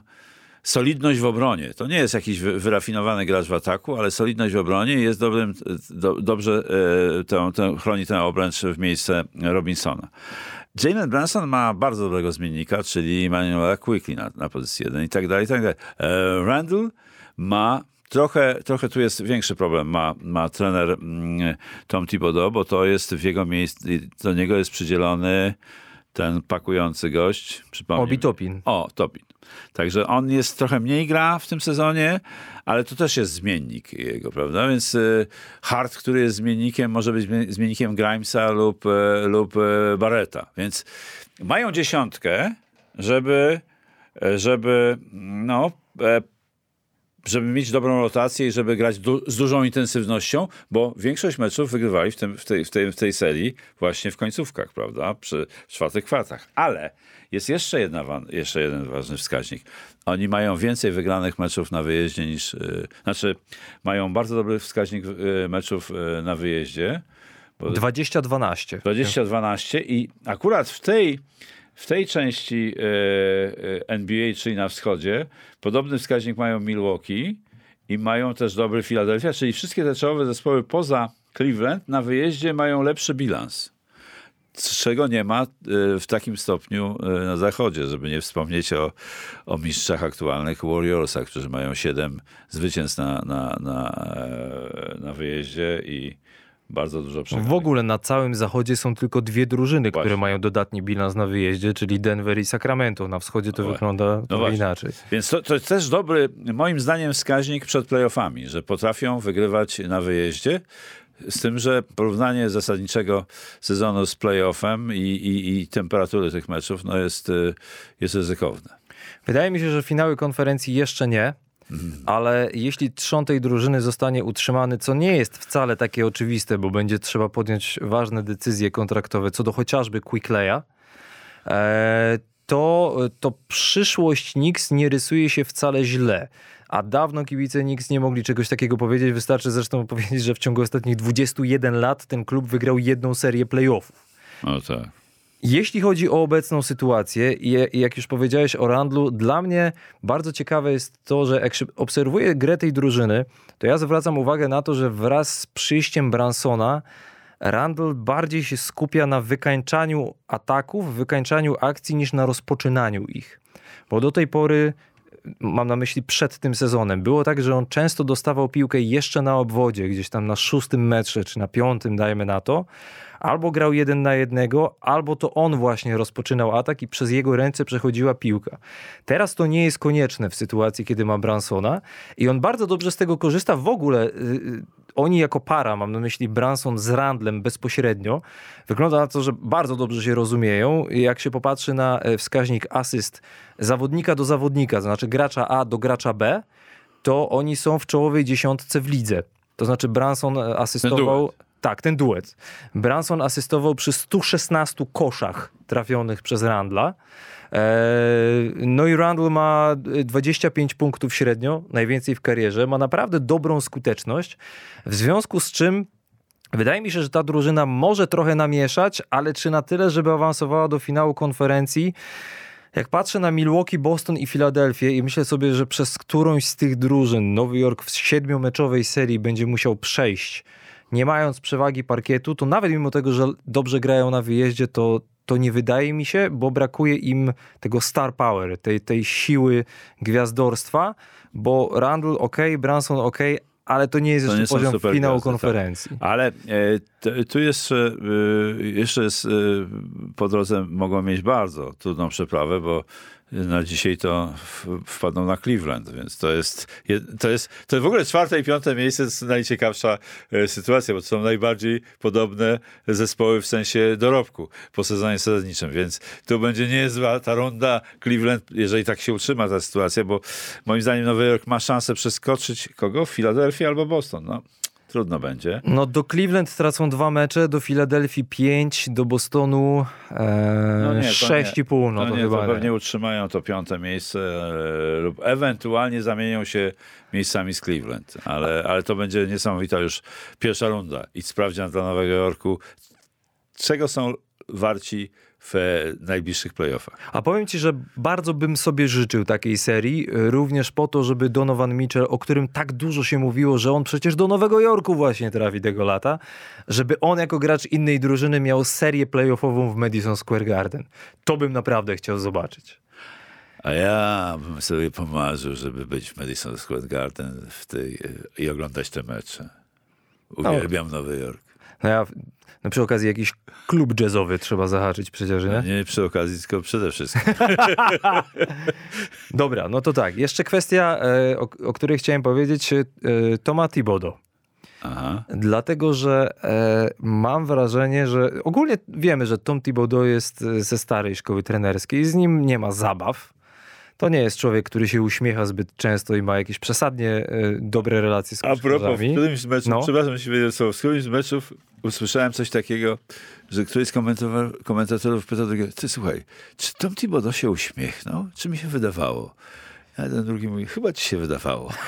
solidność w obronie. To nie jest jakiś wy- wyrafinowany gracz w ataku, ale solidność w obronie jest dobrym, do, dobrze e, tę, tę, chroni tę obręcz w miejsce Robinsona. Jalen Branson ma bardzo dobrego zmiennika, czyli Emmanuela Quickly na, na pozycji 1 i tak dalej, i tak dalej. Randall ma trochę, trochę tu jest większy problem, ma, ma trener mm, Tom Thibodeau, bo to jest w jego miejscu, do niego jest przydzielony ten pakujący gość. Obi Topin. O, Topin. Także on jest trochę mniej gra w tym sezonie, ale to też jest zmiennik jego, prawda? Więc y, Hart, który jest zmiennikiem, może być zmie- zmiennikiem Grimesa lub, e, lub e, Barreta. Więc mają dziesiątkę, żeby, e, żeby no, żeby mieć dobrą rotację i żeby grać du z dużą intensywnością, bo większość meczów wygrywali w, tym, w, tej, w, tej, w tej serii właśnie w końcówkach, prawda? Przy czwartych kwartach. Ale jest jeszcze, jedna, jeszcze jeden ważny wskaźnik. Oni mają więcej wygranych meczów na wyjeździe niż... Yy, znaczy, mają bardzo dobry wskaźnik yy, meczów yy, na wyjeździe. Bo 20-12. 20-12 i akurat w tej, w tej części e, e, NBA, czyli na wschodzie, podobny wskaźnik mają Milwaukee i mają też dobry Philadelphia, czyli wszystkie te czołowe zespoły poza Cleveland na wyjeździe mają lepszy bilans. Czego nie ma e, w takim stopniu na zachodzie, żeby nie wspomnieć o, o mistrzach aktualnych Warriorsach, którzy mają 7 zwycięstw na, na, na, na wyjeździe i bardzo dużo przegranych. W ogóle na całym zachodzie są tylko dwie drużyny, które Właśnie. mają dodatni bilans na wyjeździe, czyli Denver i Sacramento. Na wschodzie to No wygląda właśnie. inaczej. Więc to, to jest też dobry, moim zdaniem, wskaźnik przed playoffami, że potrafią wygrywać na wyjeździe. Z tym, że porównanie zasadniczego sezonu z playoffem i, i, i temperatury tych meczów no jest, y, jest ryzykowne. Wydaje mi się, że finały konferencji jeszcze nie, ale jeśli trzon tej drużyny zostanie utrzymany, co nie jest wcale takie oczywiste, bo będzie trzeba podjąć ważne decyzje kontraktowe co do chociażby Quickleya, e, to, to przyszłość Knicks nie rysuje się wcale źle. A dawno kibice Knicks nie mogli czegoś takiego powiedzieć. Wystarczy zresztą powiedzieć, że w ciągu ostatnich 21 lat ten klub wygrał jedną serię playoffów. No tak. Jeśli chodzi o obecną sytuację i jak już powiedziałeś o Randlu, dla mnie bardzo ciekawe jest to, że jak obserwuję grę tej drużyny, to ja zwracam uwagę na to, że wraz z przyjściem Bransona Randall bardziej się skupia na wykańczaniu ataków, wykańczaniu akcji niż na rozpoczynaniu ich. Bo do tej pory mam na myśli przed tym sezonem. Było tak, że on często dostawał piłkę jeszcze na obwodzie, gdzieś tam na szóstym metrze, czy na piątym, dajmy na to. Albo grał jeden na jednego, albo to on właśnie rozpoczynał atak i przez jego ręce przechodziła piłka. Teraz to nie jest konieczne w sytuacji, kiedy ma Bransona i on bardzo dobrze z tego korzysta. W ogóle y, y, oni jako para, mam na myśli Branson z Randlem bezpośrednio, wygląda na to, że bardzo dobrze się rozumieją. Jak się popatrzy na e, wskaźnik asyst zawodnika do zawodnika, to znaczy gracza A do gracza B, to oni są w czołowej dziesiątce w lidze. To znaczy Branson e, asystował... Tak, ten duet. Branson asystował przy 116 koszach trafionych przez Randla. Eee, No i Randall ma 25 punktów średnio, najwięcej w karierze. Ma naprawdę dobrą skuteczność, w związku z czym wydaje mi się, że ta drużyna może trochę namieszać, ale czy na tyle, żeby awansowała do finału konferencji? Jak patrzę na Milwaukee, Boston i Filadelfię i myślę sobie, że przez którąś z tych drużyn Nowy Jork w siedmiomeczowej serii będzie musiał przejść, nie mając przewagi parkietu, to nawet mimo tego, że dobrze grają na wyjeździe, to, to nie wydaje mi się, bo brakuje im tego star power, tej, tej siły gwiazdorstwa, bo Randall ok, Branson ok, ale to nie jest To jeszcze nie poziom finału tak. konferencji. Ale e, tu jeszcze, e, jeszcze jest, e, po drodze mogą mieć bardzo trudną przeprawę, bo na dzisiaj to wpadną na Cleveland, więc to jest, je- to jest, to jest w ogóle czwarte i piąte miejsce jest najciekawsza e, sytuacja, bo to są najbardziej podobne zespoły w sensie dorobku po sezonie zasadniczym, więc tu będzie niezła ta runda Cleveland, jeżeli tak się utrzyma ta sytuacja, bo moim zdaniem Nowy Jork ma szansę przeskoczyć kogo? Filadelfię albo Boston, no. Trudno będzie. No do Cleveland tracą dwa mecze, do Filadelfii pięć, do Bostonu e, No nie, sześć nie. i pół, no, to nie, chyba to nie. pewnie utrzymają to piąte miejsce e, lub ewentualnie zamienią się miejscami z Cleveland. Ale, ale to będzie niesamowita już pierwsza runda i sprawdzian dla Nowego Jorku. Czego są warci w e, najbliższych playoffach? A powiem ci, że bardzo bym sobie życzył takiej serii, y, również po to, żeby Donovan Mitchell, o którym tak dużo się mówiło, że on przecież do Nowego Jorku właśnie trafi tego lata, żeby on jako gracz innej drużyny miał serię playoffową w Madison Square Garden. To bym naprawdę chciał zobaczyć. A ja bym sobie pomarzył, żeby być w Madison Square Garden w tej, e, i oglądać te mecze. Uwielbiam Nowy Jork. No ja no przy okazji jakiś klub jazzowy trzeba zahaczyć przecież, nie? Nie przy okazji, tylko przede wszystkim. Dobra, no to tak. Jeszcze kwestia, e, o, o której chciałem powiedzieć. e, Toma Thibodeau. Aha. Dlatego, że e, mam wrażenie, że ogólnie wiemy, że Tom Thibodeau jest e, ze starej szkoły trenerskiej, z nim nie ma zabaw. To nie jest człowiek, który się uśmiecha zbyt często i ma jakieś przesadnie e, dobre relacje z A propos, w którymś z meczów, No. przepraszam, wiedział słowo, w którymś z meczów usłyszałem coś takiego, że któryś z komentator- komentatorów pytał drugiego, ty słuchaj, czy Tom Thibodeau się uśmiechnął? Czy mi się wydawało? A ten drugi mówi, chyba ci się wydawało.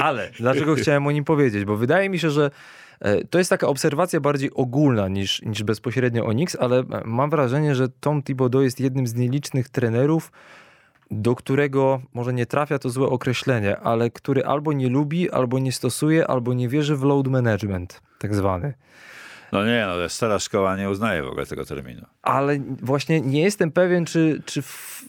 Ale dlaczego chciałem o nim powiedzieć? Bo wydaje mi się, że e, to jest taka obserwacja bardziej ogólna niż, niż bezpośrednio o Knicks, ale e, mam wrażenie, że Tom Thibodeau jest jednym z nielicznych trenerów, do którego, może nie trafia to złe określenie, ale który albo nie lubi, albo nie stosuje, albo nie wierzy w load management, tak zwany. No nie, no stara szkoła nie uznaje w ogóle tego terminu. Ale właśnie nie jestem pewien, czy, czy,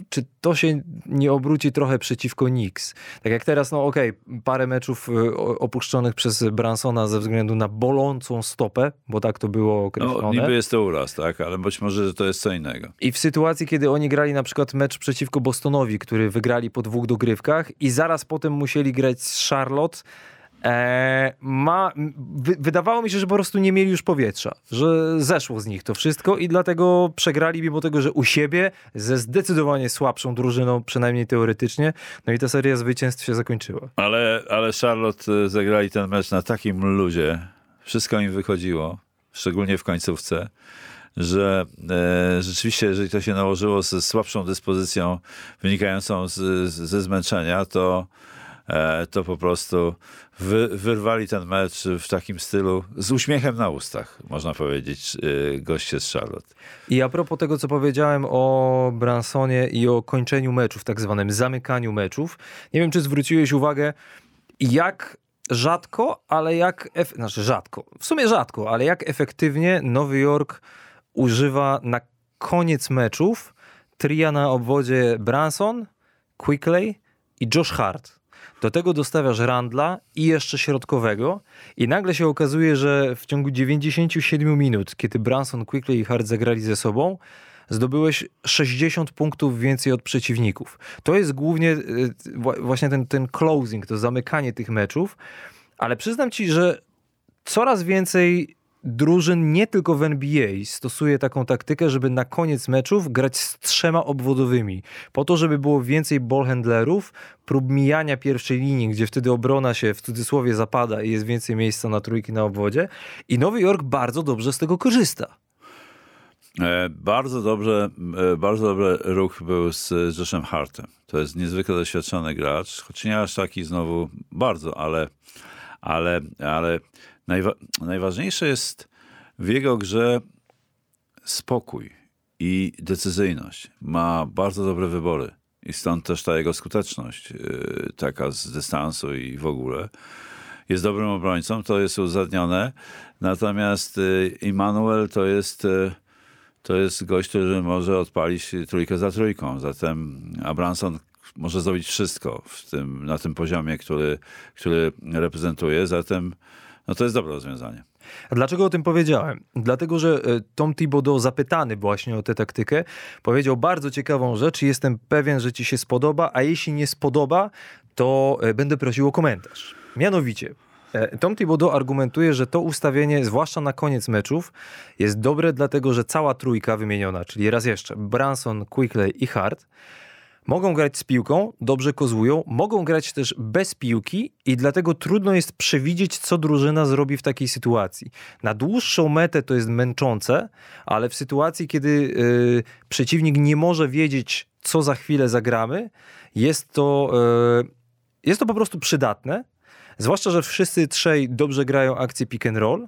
czy to się nie obróci trochę przeciwko Knicks. Tak jak teraz, no okej, parę meczów y, opuszczonych przez Bransona ze względu na bolącą stopę, bo tak to było określone. No niby jest to uraz, tak, ale być może że to jest co innego. I w sytuacji, kiedy oni grali na przykład mecz przeciwko Bostonowi, który wygrali po dwóch dogrywkach i zaraz potem musieli grać z Charlotte, e, ma, wy, wydawało mi się, że po prostu nie mieli już powietrza, że zeszło z nich to wszystko i dlatego przegrali mimo tego, że u siebie ze zdecydowanie słabszą drużyną, przynajmniej teoretycznie, no i ta seria zwycięstw się zakończyła. Ale, ale Charlotte e, zagrali ten mecz na takim luzie, wszystko im wychodziło, szczególnie w końcówce, że e, rzeczywiście, jeżeli to się nałożyło ze słabszą dyspozycją wynikającą z, z, ze zmęczenia, to, to po prostu wy, wyrwali ten mecz w takim stylu, z uśmiechem na ustach, można powiedzieć, e, goście z Charlotte. I a propos tego, co powiedziałem o Bransonie i o kończeniu meczów, tak zwanym zamykaniu meczów, nie wiem, czy zwróciłeś uwagę, jak rzadko, ale jak, ef- znaczy rzadko, w sumie rzadko, ale jak efektywnie Nowy Jork używa na koniec meczów tria na obwodzie Branson, Quickley i Josh Hart. Do tego dostawiasz Randla i jeszcze środkowego i nagle się okazuje, że w ciągu 97 minut, kiedy Branson, Quickley i Hart zagrali ze sobą, zdobyłeś 60 punktów więcej od przeciwników. To jest głównie wła- właśnie ten, ten closing, to zamykanie tych meczów, ale przyznam ci, że coraz więcej drużyn, nie tylko w NBA, stosuje taką taktykę, żeby na koniec meczów grać z trzema obwodowymi. Po to, żeby było więcej ballhandlerów, prób mijania pierwszej linii, gdzie wtedy obrona się w cudzysłowie zapada i jest więcej miejsca na trójki na obwodzie. I Nowy Jork bardzo dobrze z tego korzysta. E, Bardzo dobrze, e, bardzo dobry ruch był z Joshem Hartem. To jest niezwykle doświadczony gracz, choć nie aż taki znowu bardzo, ale, ale, ale najwa- najważniejsze jest w jego grze spokój i decyzyjność. Ma bardzo dobre wybory. I stąd też ta jego skuteczność, yy, taka z dystansu i w ogóle. Jest dobrym obrońcą, to jest uzasadnione. Natomiast yy, Immanuel to jest, yy, to jest gość, który może odpalić trójkę za trójką. Zatem Abramson może zrobić wszystko w tym, na tym poziomie, który, który reprezentuje. Zatem no to jest dobre rozwiązanie. A dlaczego o tym powiedziałem? Dlatego, że e, Tom Thibodeau zapytany właśnie o tę taktykę powiedział bardzo ciekawą rzecz jestem pewien, że ci się spodoba, a jeśli nie spodoba, to e, będę prosił o komentarz. Mianowicie, e, Tom Thibodeau argumentuje, że to ustawienie, zwłaszcza na koniec meczów, jest dobre dlatego, że cała trójka wymieniona, czyli raz jeszcze Branson, Quickley i Hart, Mogą grać z piłką, dobrze kozłują, mogą grać też bez piłki i dlatego trudno jest przewidzieć, co drużyna zrobi w takiej sytuacji. Na dłuższą metę to jest męczące, ale w sytuacji, kiedy yy, przeciwnik nie może wiedzieć, co za chwilę zagramy, jest to, yy, jest to po prostu przydatne. Zwłaszcza, że wszyscy trzej dobrze grają akcję pick and roll.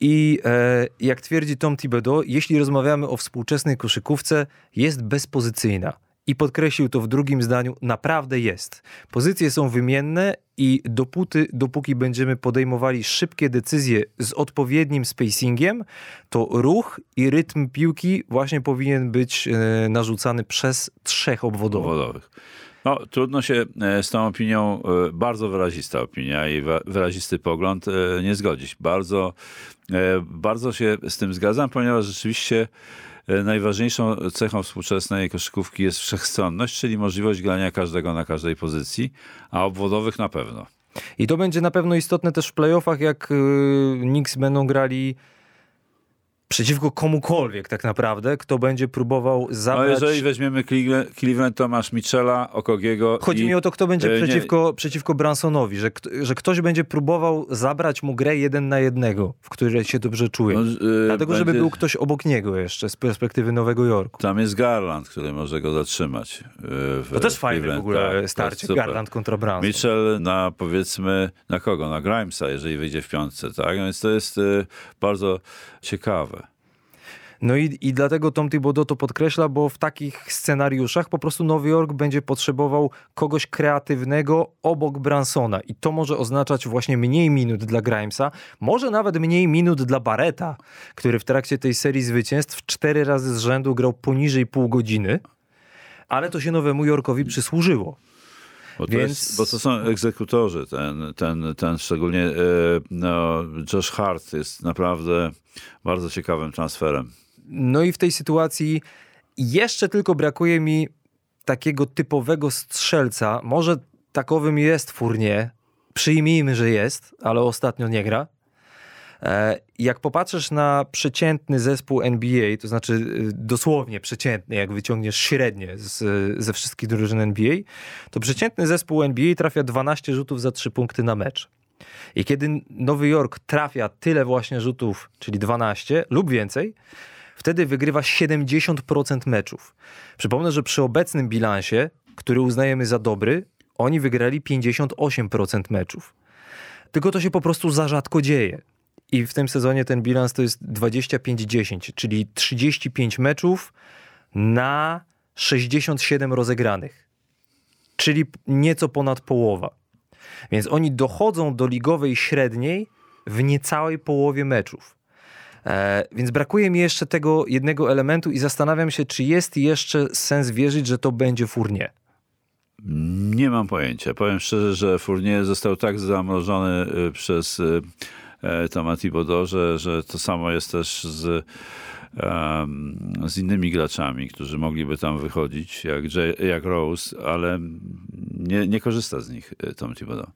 I e, jak twierdzi Tom Thibodeau, jeśli rozmawiamy o współczesnej koszykówce, jest bezpozycyjna i podkreślił to w drugim zdaniu, naprawdę jest. Pozycje są wymienne i dopóty, dopóki będziemy podejmowali szybkie decyzje z odpowiednim spacingiem, to ruch i rytm piłki właśnie powinien być e, narzucany przez trzech obwodowych. obwodowych. No, trudno się e, z tą opinią, e, bardzo wyrazista opinia i wyrazisty pogląd nie zgodzić. Bardzo, bardzo się z tym zgadzam, ponieważ rzeczywiście najważniejszą cechą współczesnej koszykówki jest wszechstronność, czyli możliwość grania każdego na każdej pozycji, a obwodowych na pewno. I to będzie na pewno istotne też w playoffach, jak y, Knicks będą grali przeciwko komukolwiek tak naprawdę, kto będzie próbował zabrać... No jeżeli weźmiemy Cleveland, to masz Michela, Okogiego Chodzi i... mi o to, kto będzie e, przeciwko, przeciwko Bransonowi, że, że ktoś będzie próbował zabrać mu grę jeden na jednego, w której się dobrze czuje. No, yy, Dlatego, będzie... żeby był ktoś obok niego jeszcze z perspektywy Nowego Jorku. Tam jest Garland, który może go zatrzymać. Yy, w, to też fajne w ogóle tak, starcie, Garland kontra Branson. Mitchell na powiedzmy, na kogo? Na Grimesa, jeżeli wyjdzie w piątce, tak? Więc to jest bardzo ciekawe. No i, i dlatego Tom Thibodeau to podkreśla, bo w takich scenariuszach po prostu Nowy Jork będzie potrzebował kogoś kreatywnego obok Bransona i to może oznaczać właśnie mniej minut dla Grimesa, może nawet mniej minut dla Barreta, który w trakcie tej serii zwycięstw cztery razy z rzędu grał poniżej pół godziny, ale to się Nowemu Jorkowi przysłużyło. Bo to, Więc... jest, bo to są egzekutorzy. Ten, ten, ten szczególnie e, no, Josh Hart jest naprawdę bardzo ciekawym transferem. No i w tej sytuacji jeszcze tylko brakuje mi takiego typowego strzelca. Może takowym jest Fournier. Przyjmijmy, że jest, ale ostatnio nie gra. E, jak popatrzysz na przeciętny zespół NBA, to znaczy e, dosłownie przeciętny, jak wyciągniesz średnie z, ze wszystkich drużyn NBA, to przeciętny zespół NBA trafia 12 rzutów za 3 punkty na mecz. I kiedy Nowy Jork trafia tyle właśnie rzutów, czyli 12 lub więcej, wtedy wygrywa 70% meczów. Przypomnę, że przy obecnym bilansie, który uznajemy za dobry, oni wygrali 58% meczów. Tylko to się po prostu za rzadko dzieje. I w tym sezonie ten bilans to jest 25-10, czyli 35 meczów na 67 rozegranych. Czyli nieco ponad połowa. Więc oni dochodzą do ligowej średniej w niecałej połowie meczów. E, więc brakuje mi jeszcze tego jednego elementu i zastanawiam się, czy jest jeszcze sens wierzyć, że to będzie Fournier. Nie mam pojęcia. Powiem szczerze, że Fournier został tak zamrożony y, przez y, e, Toma Thibodeau, że, że to samo jest też z, z innymi graczami, którzy mogliby tam wychodzić, jak, jak Rose, ale nie, nie korzysta z nich y, Tom Thibodeau.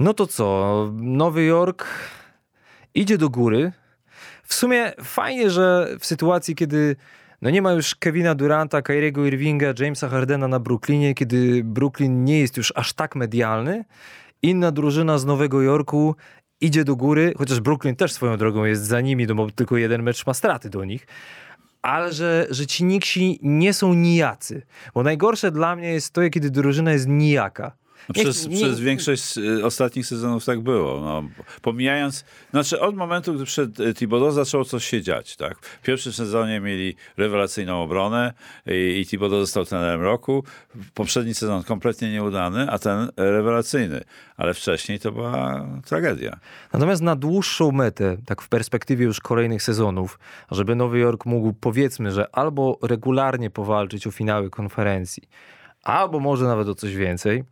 No to co? Nowy Jork idzie do góry. W sumie fajnie, że w sytuacji, kiedy no nie ma już Kevina Duranta, Kyriego Irvinga, Jamesa Hardena na Brooklynie, kiedy Brooklyn nie jest już aż tak medialny, inna drużyna z Nowego Jorku idzie do góry, chociaż Brooklyn też swoją drogą jest za nimi, no bo tylko jeden mecz ma straty do nich, ale że, że ci Niksi nie są nijacy. Bo najgorsze dla mnie jest to, kiedy drużyna jest nijaka. No Nie- przez, nie- przez większość y, ostatnich sezonów tak było. No, pomijając, znaczy od momentu, gdy przed Thibodeau zaczęło coś się dziać. Tak? W pierwszym sezonie mieli rewelacyjną obronę i, i Thibodeau został trenerem roku. Poprzedni sezon kompletnie nieudany, a ten rewelacyjny. Ale wcześniej to była tragedia. Natomiast na dłuższą metę, tak w perspektywie już kolejnych sezonów, żeby Nowy Jork mógł powiedzmy, że albo regularnie powalczyć o finały konferencji, albo może nawet o coś więcej,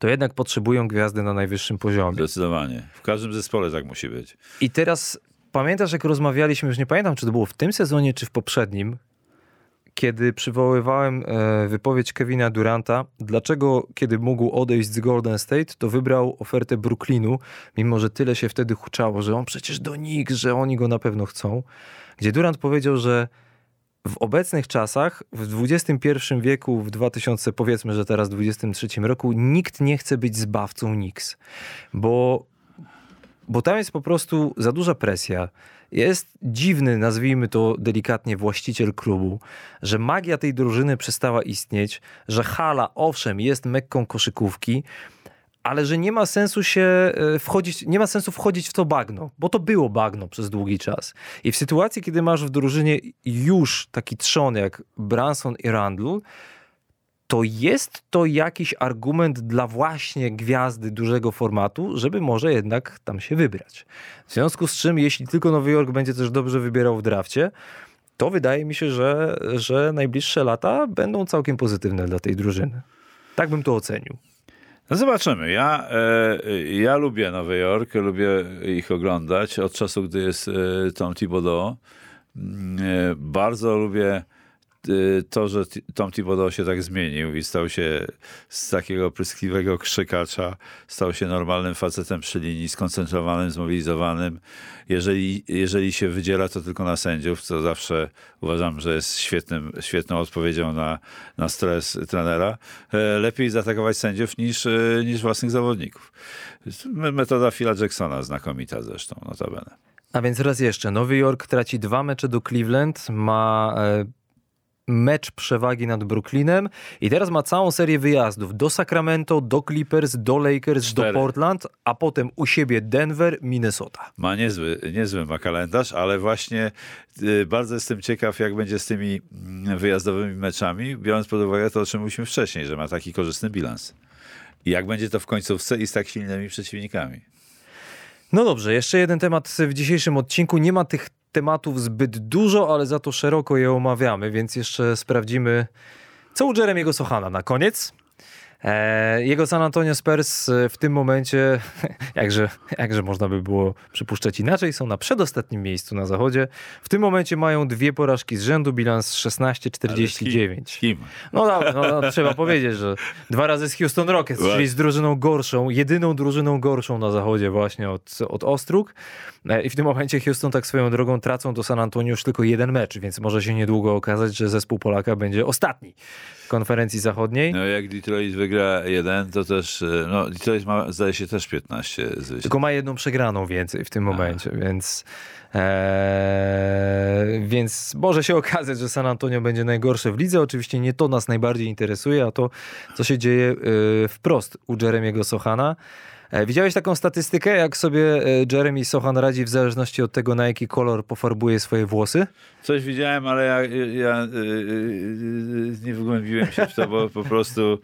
to jednak potrzebują gwiazdy na najwyższym poziomie. Zdecydowanie. W każdym zespole tak musi być. I teraz pamiętasz, jak rozmawialiśmy, już nie pamiętam, czy to było w tym sezonie, czy w poprzednim, kiedy przywoływałem e, wypowiedź Kevina Duranta, dlaczego kiedy mógł odejść z Golden State, to wybrał ofertę Brooklynu, mimo że tyle się wtedy huczało, że on przecież do Knicks, że oni go na pewno chcą. Gdzie Durant powiedział, że w obecnych czasach, w XXI wieku, w 2000, powiedzmy, że teraz 23 roku, nikt nie chce być zbawcą Knicks, bo bo tam jest po prostu za duża presja. Jest dziwny, nazwijmy to delikatnie, właściciel klubu, że magia tej drużyny przestała istnieć, że hala, owszem, jest mekką koszykówki, ale że nie ma sensu się e, wchodzić, nie ma sensu wchodzić w to bagno, bo to było bagno przez długi czas. I w sytuacji, kiedy masz w drużynie już taki trzon jak Branson i Randall, to jest to jakiś argument dla właśnie gwiazdy dużego formatu, żeby może jednak tam się wybrać. W związku z czym, jeśli tylko Nowy Jork będzie też dobrze wybierał w drafcie, to wydaje mi się, że, że najbliższe lata będą całkiem pozytywne dla tej drużyny. Tak bym to ocenił. No zobaczymy. Ja, e, ja lubię Nowy Jork, lubię ich oglądać od czasu, gdy jest e, Tom Thibodeau. Mm, E, bardzo lubię to, że Tom Thibodeau się tak zmienił i stał się z takiego pryskliwego krzykacza, stał się normalnym facetem przy linii, skoncentrowanym, zmobilizowanym. Jeżeli, jeżeli się wydziela, to tylko na sędziów, co zawsze uważam, że jest świetnym, świetną odpowiedzią na, na stres trenera. E, Lepiej zaatakować sędziów niż, e, niż własnych zawodników. Metoda Phila Jacksona, znakomita zresztą, notabene. A więc raz jeszcze, Nowy Jork traci dwa mecze do Cleveland, ma e, mecz przewagi nad Brooklynem i teraz ma całą serię wyjazdów do Sacramento, do Clippers, do Lakers, Cztery. do Portland, a potem u siebie Denver, Minnesota. Ma niezły, niezły ma kalendarz, ale właśnie y, bardzo jestem ciekaw, jak będzie z tymi mm, wyjazdowymi meczami, biorąc pod uwagę to, o czym mówiliśmy wcześniej, że ma taki korzystny bilans. I jak będzie to w końcówce i z tak silnymi przeciwnikami. No dobrze, jeszcze jeden temat w dzisiejszym odcinku. Nie ma tych tematów zbyt dużo, ale za to szeroko je omawiamy, więc jeszcze sprawdzimy, co u Jeremiego Sochana na koniec. E, jego San Antonio Spurs e, w tym momencie, jakże, jakże można by było przypuszczać inaczej, są na przedostatnim miejscu na zachodzie. W tym momencie mają dwie porażki z rzędu, bilans 16-49. Kim? No, dobra, no, no trzeba powiedzieć, że dwa razy z Houston Rockets, czyli z drużyną gorszą, jedyną drużyną gorszą na zachodzie właśnie od, od Ostróg. E, I w tym momencie Houston tak swoją drogą tracą do San Antonio już tylko jeden mecz, więc może się niedługo okazać, że zespół Polaka będzie ostatni w konferencji zachodniej. No jak Detroit wygra jeden, to też, y, no Detroit ma zdaje się też 15 zwycięstw. Tylko ma jedną przegraną więcej w tym momencie, więc, e, więc może się okazać, że San Antonio będzie najgorsze w lidze. Oczywiście nie to nas najbardziej interesuje, a to, co się dzieje e, wprost u Jeremiego Sochana. E, Widziałeś taką statystykę, jak sobie e, Jeremy Sochan radzi w zależności od tego, na jaki kolor pofarbuje swoje włosy? Coś widziałem, ale ja, ja y, y, y, nie wgłębiłem się w to, bo po prostu y,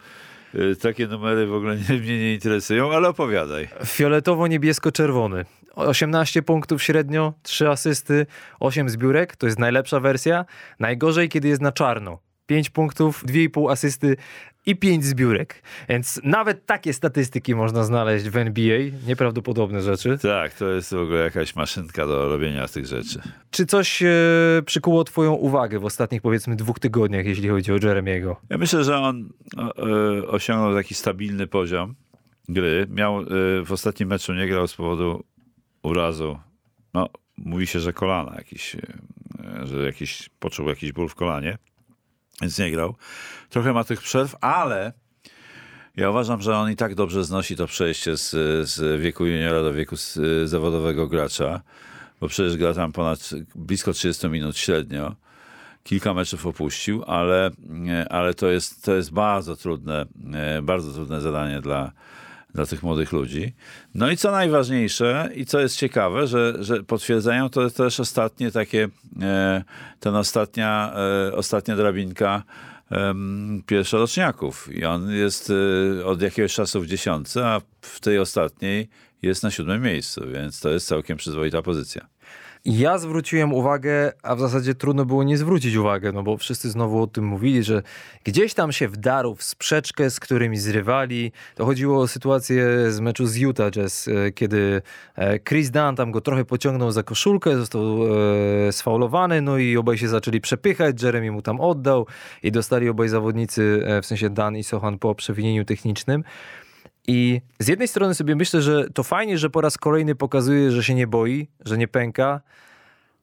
takie numery w ogóle nie, mnie nie interesują, ale opowiadaj. Fioletowo-niebiesko-czerwony. 18 punktów średnio, 3 asysty, 8 zbiórek, to jest najlepsza wersja. Najgorzej, kiedy jest na czarno. 5 punktów, 2,5 asysty i 5 zbiórek. Więc nawet takie statystyki można znaleźć w NBA. Nieprawdopodobne rzeczy. Tak, to jest w ogóle jakaś maszynka do robienia tych rzeczy. Czy coś e, przykuło twoją uwagę w ostatnich powiedzmy dwóch tygodniach, jeśli chodzi o Jeremiego? Ja myślę, że on e, osiągnął taki stabilny poziom gry. Miał e, w ostatnim meczu nie grał z powodu urazu. No, mówi się, że kolana jakiś, e, że jakiś, poczuł jakiś ból w kolanie, więc nie grał. Trochę ma tych przerw, ale ja uważam, że on i tak dobrze znosi to przejście z, z wieku juniora do wieku z, zawodowego gracza, bo przecież gra tam ponad blisko 30 minut średnio kilka meczów opuścił, ale, ale to, jest, to jest bardzo trudne, e, bardzo trudne zadanie dla, dla tych młodych ludzi. No i co najważniejsze i co jest ciekawe, że, że potwierdzają to też ostatnie takie, e, ten ostatnia, ostatnia drabinka pierwszoroczniaków. I on jest od jakiegoś czasu w dziesiątce, a w tej ostatniej jest na siódmym miejscu, więc to jest całkiem przyzwoita pozycja. Ja zwróciłem uwagę, a w zasadzie trudno było nie zwrócić uwagę, no bo wszyscy znowu o tym mówili, że gdzieś tam się wdarł w sprzeczkę, z którymi zrywali. To chodziło o sytuację z meczu z Utah Jazz, e, kiedy e, Chris Dunn tam go trochę pociągnął za koszulkę, został e, sfaulowany, no i obaj się zaczęli przepychać, Jeremy mu tam oddał i dostali obaj zawodnicy, e, w sensie Dunn i Sohan po przewinieniu technicznym. I z jednej strony sobie myślę, że to fajnie, że po raz kolejny pokazuje, że się nie boi, że nie pęka,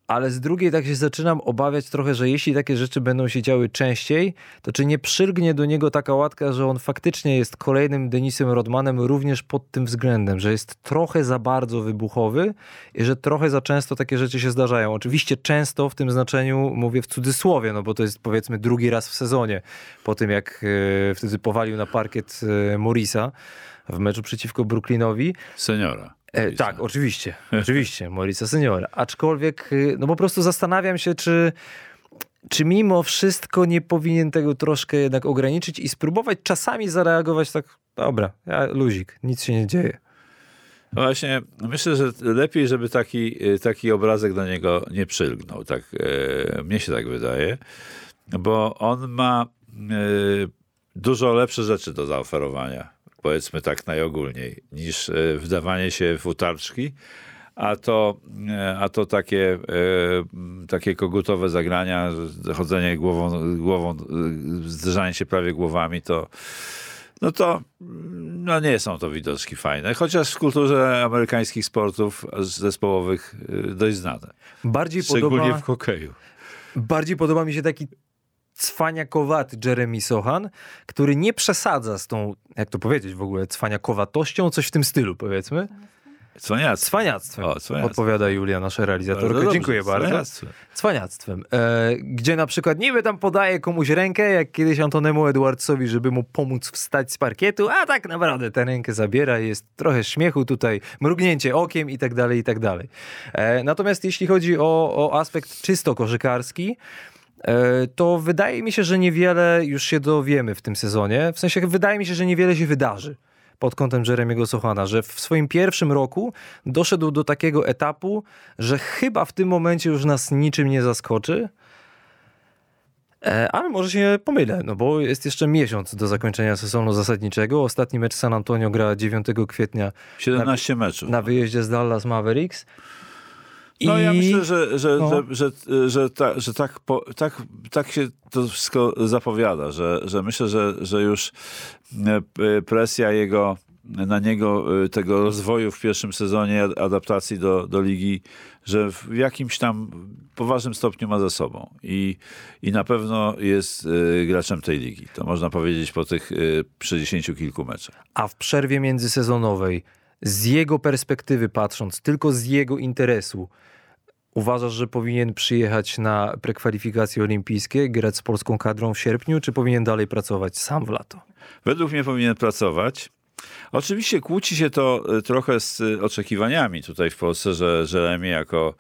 ale z drugiej tak się zaczynam obawiać trochę, że jeśli takie rzeczy będą się działy częściej, to czy nie przylgnie do niego taka łatka, że on faktycznie jest kolejnym Denisem Rodmanem również pod tym względem, że jest trochę za bardzo wybuchowy i że trochę za często takie rzeczy się zdarzają. Oczywiście często w tym znaczeniu mówię w cudzysłowie, no bo to jest powiedzmy drugi raz w sezonie, po tym jak e, wtedy powalił na parkiet e, Morisa w meczu przeciwko Brooklynowi. Seniora. E, tak, oczywiście, oczywiście, Morisa Seniora. Aczkolwiek, y, no po prostu zastanawiam się, czy, czy mimo wszystko nie powinien tego troszkę jednak ograniczyć i spróbować czasami zareagować tak, dobra, ja, luzik, nic się nie dzieje. No właśnie, myślę, że lepiej, żeby taki, y, taki obrazek do niego nie przylgnął. Tak, e, mnie się tak wydaje, bo on ma e, dużo lepsze rzeczy do zaoferowania powiedzmy tak najogólniej, niż e, wdawanie się w utarczki, a to, e, a to takie, e, takie kogutowe zagrania, chodzenie głową, głową, zderzanie się prawie głowami, to no to no nie są to widoczki fajne, chociaż w kulturze amerykańskich sportów zespołowych dość znane. Bardziej Szczególnie podoba, w hokeju. Bardziej podoba mi się taki cwaniakowaty Jeremy Sohan, który nie przesadza z tą, jak to powiedzieć w ogóle, cwaniakowatością, coś w tym stylu powiedzmy. Cwaniactwem. Cwaniactwem, o, cwaniactwem. odpowiada Julia, nasza realizatorka. Bardzo Dziękuję dobrze, bardzo. Cwaniactwem. Cwaniactwem. E, gdzie na przykład niby tam podaje komuś rękę, jak kiedyś Antonemu Edwardsowi, żeby mu pomóc wstać z parkietu, a tak naprawdę tę rękę zabiera, jest trochę śmiechu tutaj, mrugnięcie okiem i tak dalej, i tak dalej. E, natomiast jeśli chodzi o, o aspekt czysto koszykarski, to wydaje mi się, że niewiele już się dowiemy w tym sezonie. W sensie wydaje mi się, że niewiele się wydarzy pod kątem Jeremiego Sochana, że w swoim pierwszym roku doszedł do takiego etapu, że chyba w tym momencie już nas niczym nie zaskoczy. E, ale może się pomylę, no bo jest jeszcze miesiąc do zakończenia sezonu zasadniczego. Ostatni mecz San Antonio gra 9 kwietnia 17 na, meczów. Na wyjeździe z Dallas Mavericks. No I... ja myślę, że, że, no. że, że, że, ta, że tak, po, tak, tak się to wszystko zapowiada, że, że myślę, że, że już e, presja jego na niego e, tego rozwoju w pierwszym sezonie adaptacji do, do ligi, że w jakimś tam poważnym stopniu ma za sobą i, i na pewno jest y, graczem tej ligi. To można powiedzieć po tych y, 60 kilku meczach. A w przerwie międzysezonowej z jego perspektywy patrząc, tylko z jego interesu, uważasz, że powinien przyjechać na prekwalifikacje olimpijskie, grać z polską kadrą w sierpniu, czy powinien dalej pracować sam w lato? Według mnie powinien pracować. Oczywiście kłóci się to e, trochę z e, oczekiwaniami tutaj w Polsce, że Jeremy jako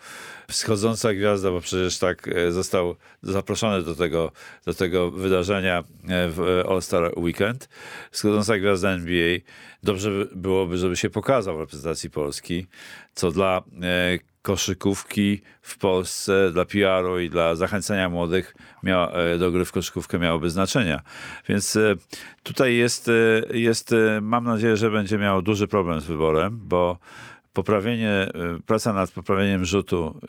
wschodząca gwiazda, bo przecież tak e, został zaproszony do tego, do tego wydarzenia w All-Star Weekend. Wschodząca gwiazda NBA. Dobrze byłoby, żeby się pokazał w reprezentacji Polski, co dla koszykówki w Polsce dla PR-u i dla zachęcenia młodych e, do gry w koszykówkę miałoby znaczenia. Więc e, tutaj jest, e, jest, mam nadzieję, że będzie miał duży problem z wyborem, bo poprawienie, praca nad poprawieniem rzutu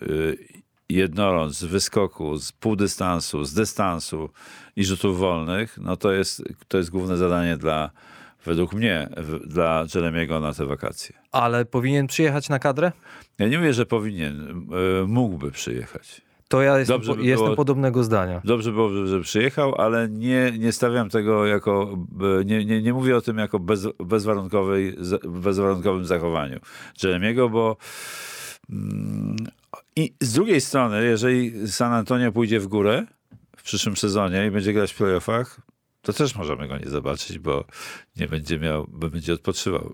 jednorąc, z wyskoku, z półdystansu, z dystansu i rzutów wolnych, no to jest, to jest główne zadanie dla, według mnie, dla Jeremiego na te wakacje. Ale powinien przyjechać na kadrę? Ja nie mówię, że powinien, e, mógłby przyjechać. To ja jestem, po, by jestem było, podobnego zdania. Dobrze byłoby, żeby przyjechał, ale nie, nie stawiam tego jako, e, nie, nie, nie mówię o tym jako bez, bezwarunkowej, bezwarunkowym zachowaniu Jeremiego, bo mm, i z drugiej strony, jeżeli San Antonio pójdzie w górę, przyszłym sezonie i będzie grać w playoffach, to też możemy go nie zobaczyć, bo nie będzie miał, bo będzie odpoczywał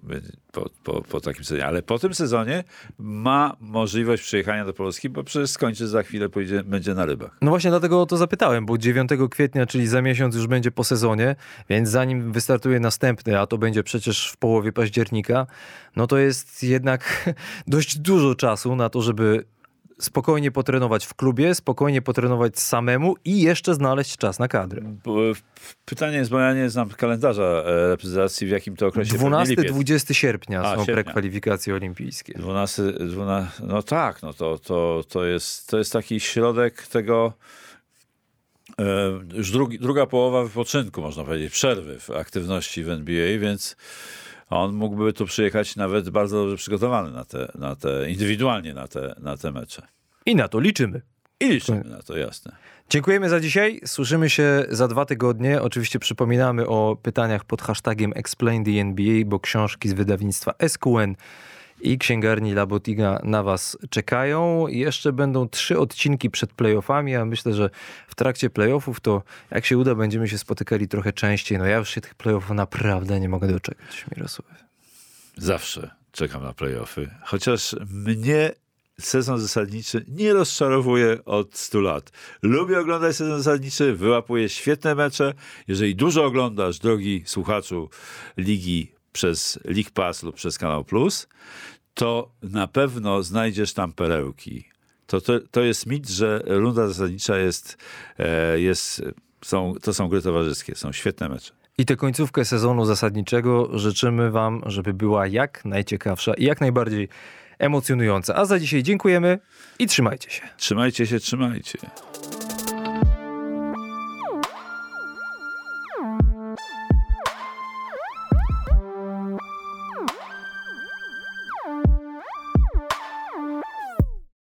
po, po, po takim sezonie. Ale po tym sezonie ma możliwość przyjechania do Polski, bo przecież skończy za chwilę, pójdzie, będzie na rybach. No właśnie dlatego o to zapytałem, bo 9 kwietnia, czyli za miesiąc już będzie po sezonie, więc zanim wystartuje następny, a to będzie przecież w połowie października, no to jest jednak dość dużo czasu na to, żeby spokojnie potrenować w klubie, spokojnie potrenować samemu i jeszcze znaleźć czas na kadrę. Pytanie jest, bo ja nie znam kalendarza e, reprezentacji, w jakim to okresie 12-20 sierpnia A, są sierpnia. prekwalifikacje olimpijskie. 12, 12, no tak, no to, to, to, jest, to jest taki środek tego e, już drugi, druga połowa wypoczynku, można powiedzieć, przerwy w aktywności w NBA, więc on mógłby tu przyjechać nawet bardzo dobrze przygotowany na te, na te indywidualnie na te, na te mecze. I na to liczymy. I liczymy na to, jasne. Dziękujemy za dzisiaj. Słyszymy się za dwa tygodnie. Oczywiście przypominamy o pytaniach pod hashtagiem Explain the NBA, bo książki z wydawnictwa SQN i księgarni Labotiga na Was czekają. Jeszcze będą trzy odcinki przed playoffami, a myślę, że w trakcie playoffów to jak się uda, będziemy się spotykali trochę częściej. No ja już się tych playoffów naprawdę nie mogę doczekać, Mirosław. Zawsze czekam na playoffy, chociaż mnie sezon zasadniczy nie rozczarowuje od 100 lat. Lubię oglądać sezon zasadniczy, wyłapuję świetne mecze. Jeżeli dużo oglądasz, drogi słuchaczu ligi przez League Pass lub przez Kanał Plus, to na pewno znajdziesz tam perełki. To, to, to jest mit, że runda zasadnicza jest, e, jest są, to są gry towarzyskie, są świetne mecze. I tę końcówkę sezonu zasadniczego życzymy Wam, żeby była jak najciekawsza i jak najbardziej emocjonująca. A za dzisiaj dziękujemy i trzymajcie się. Trzymajcie się, trzymajcie.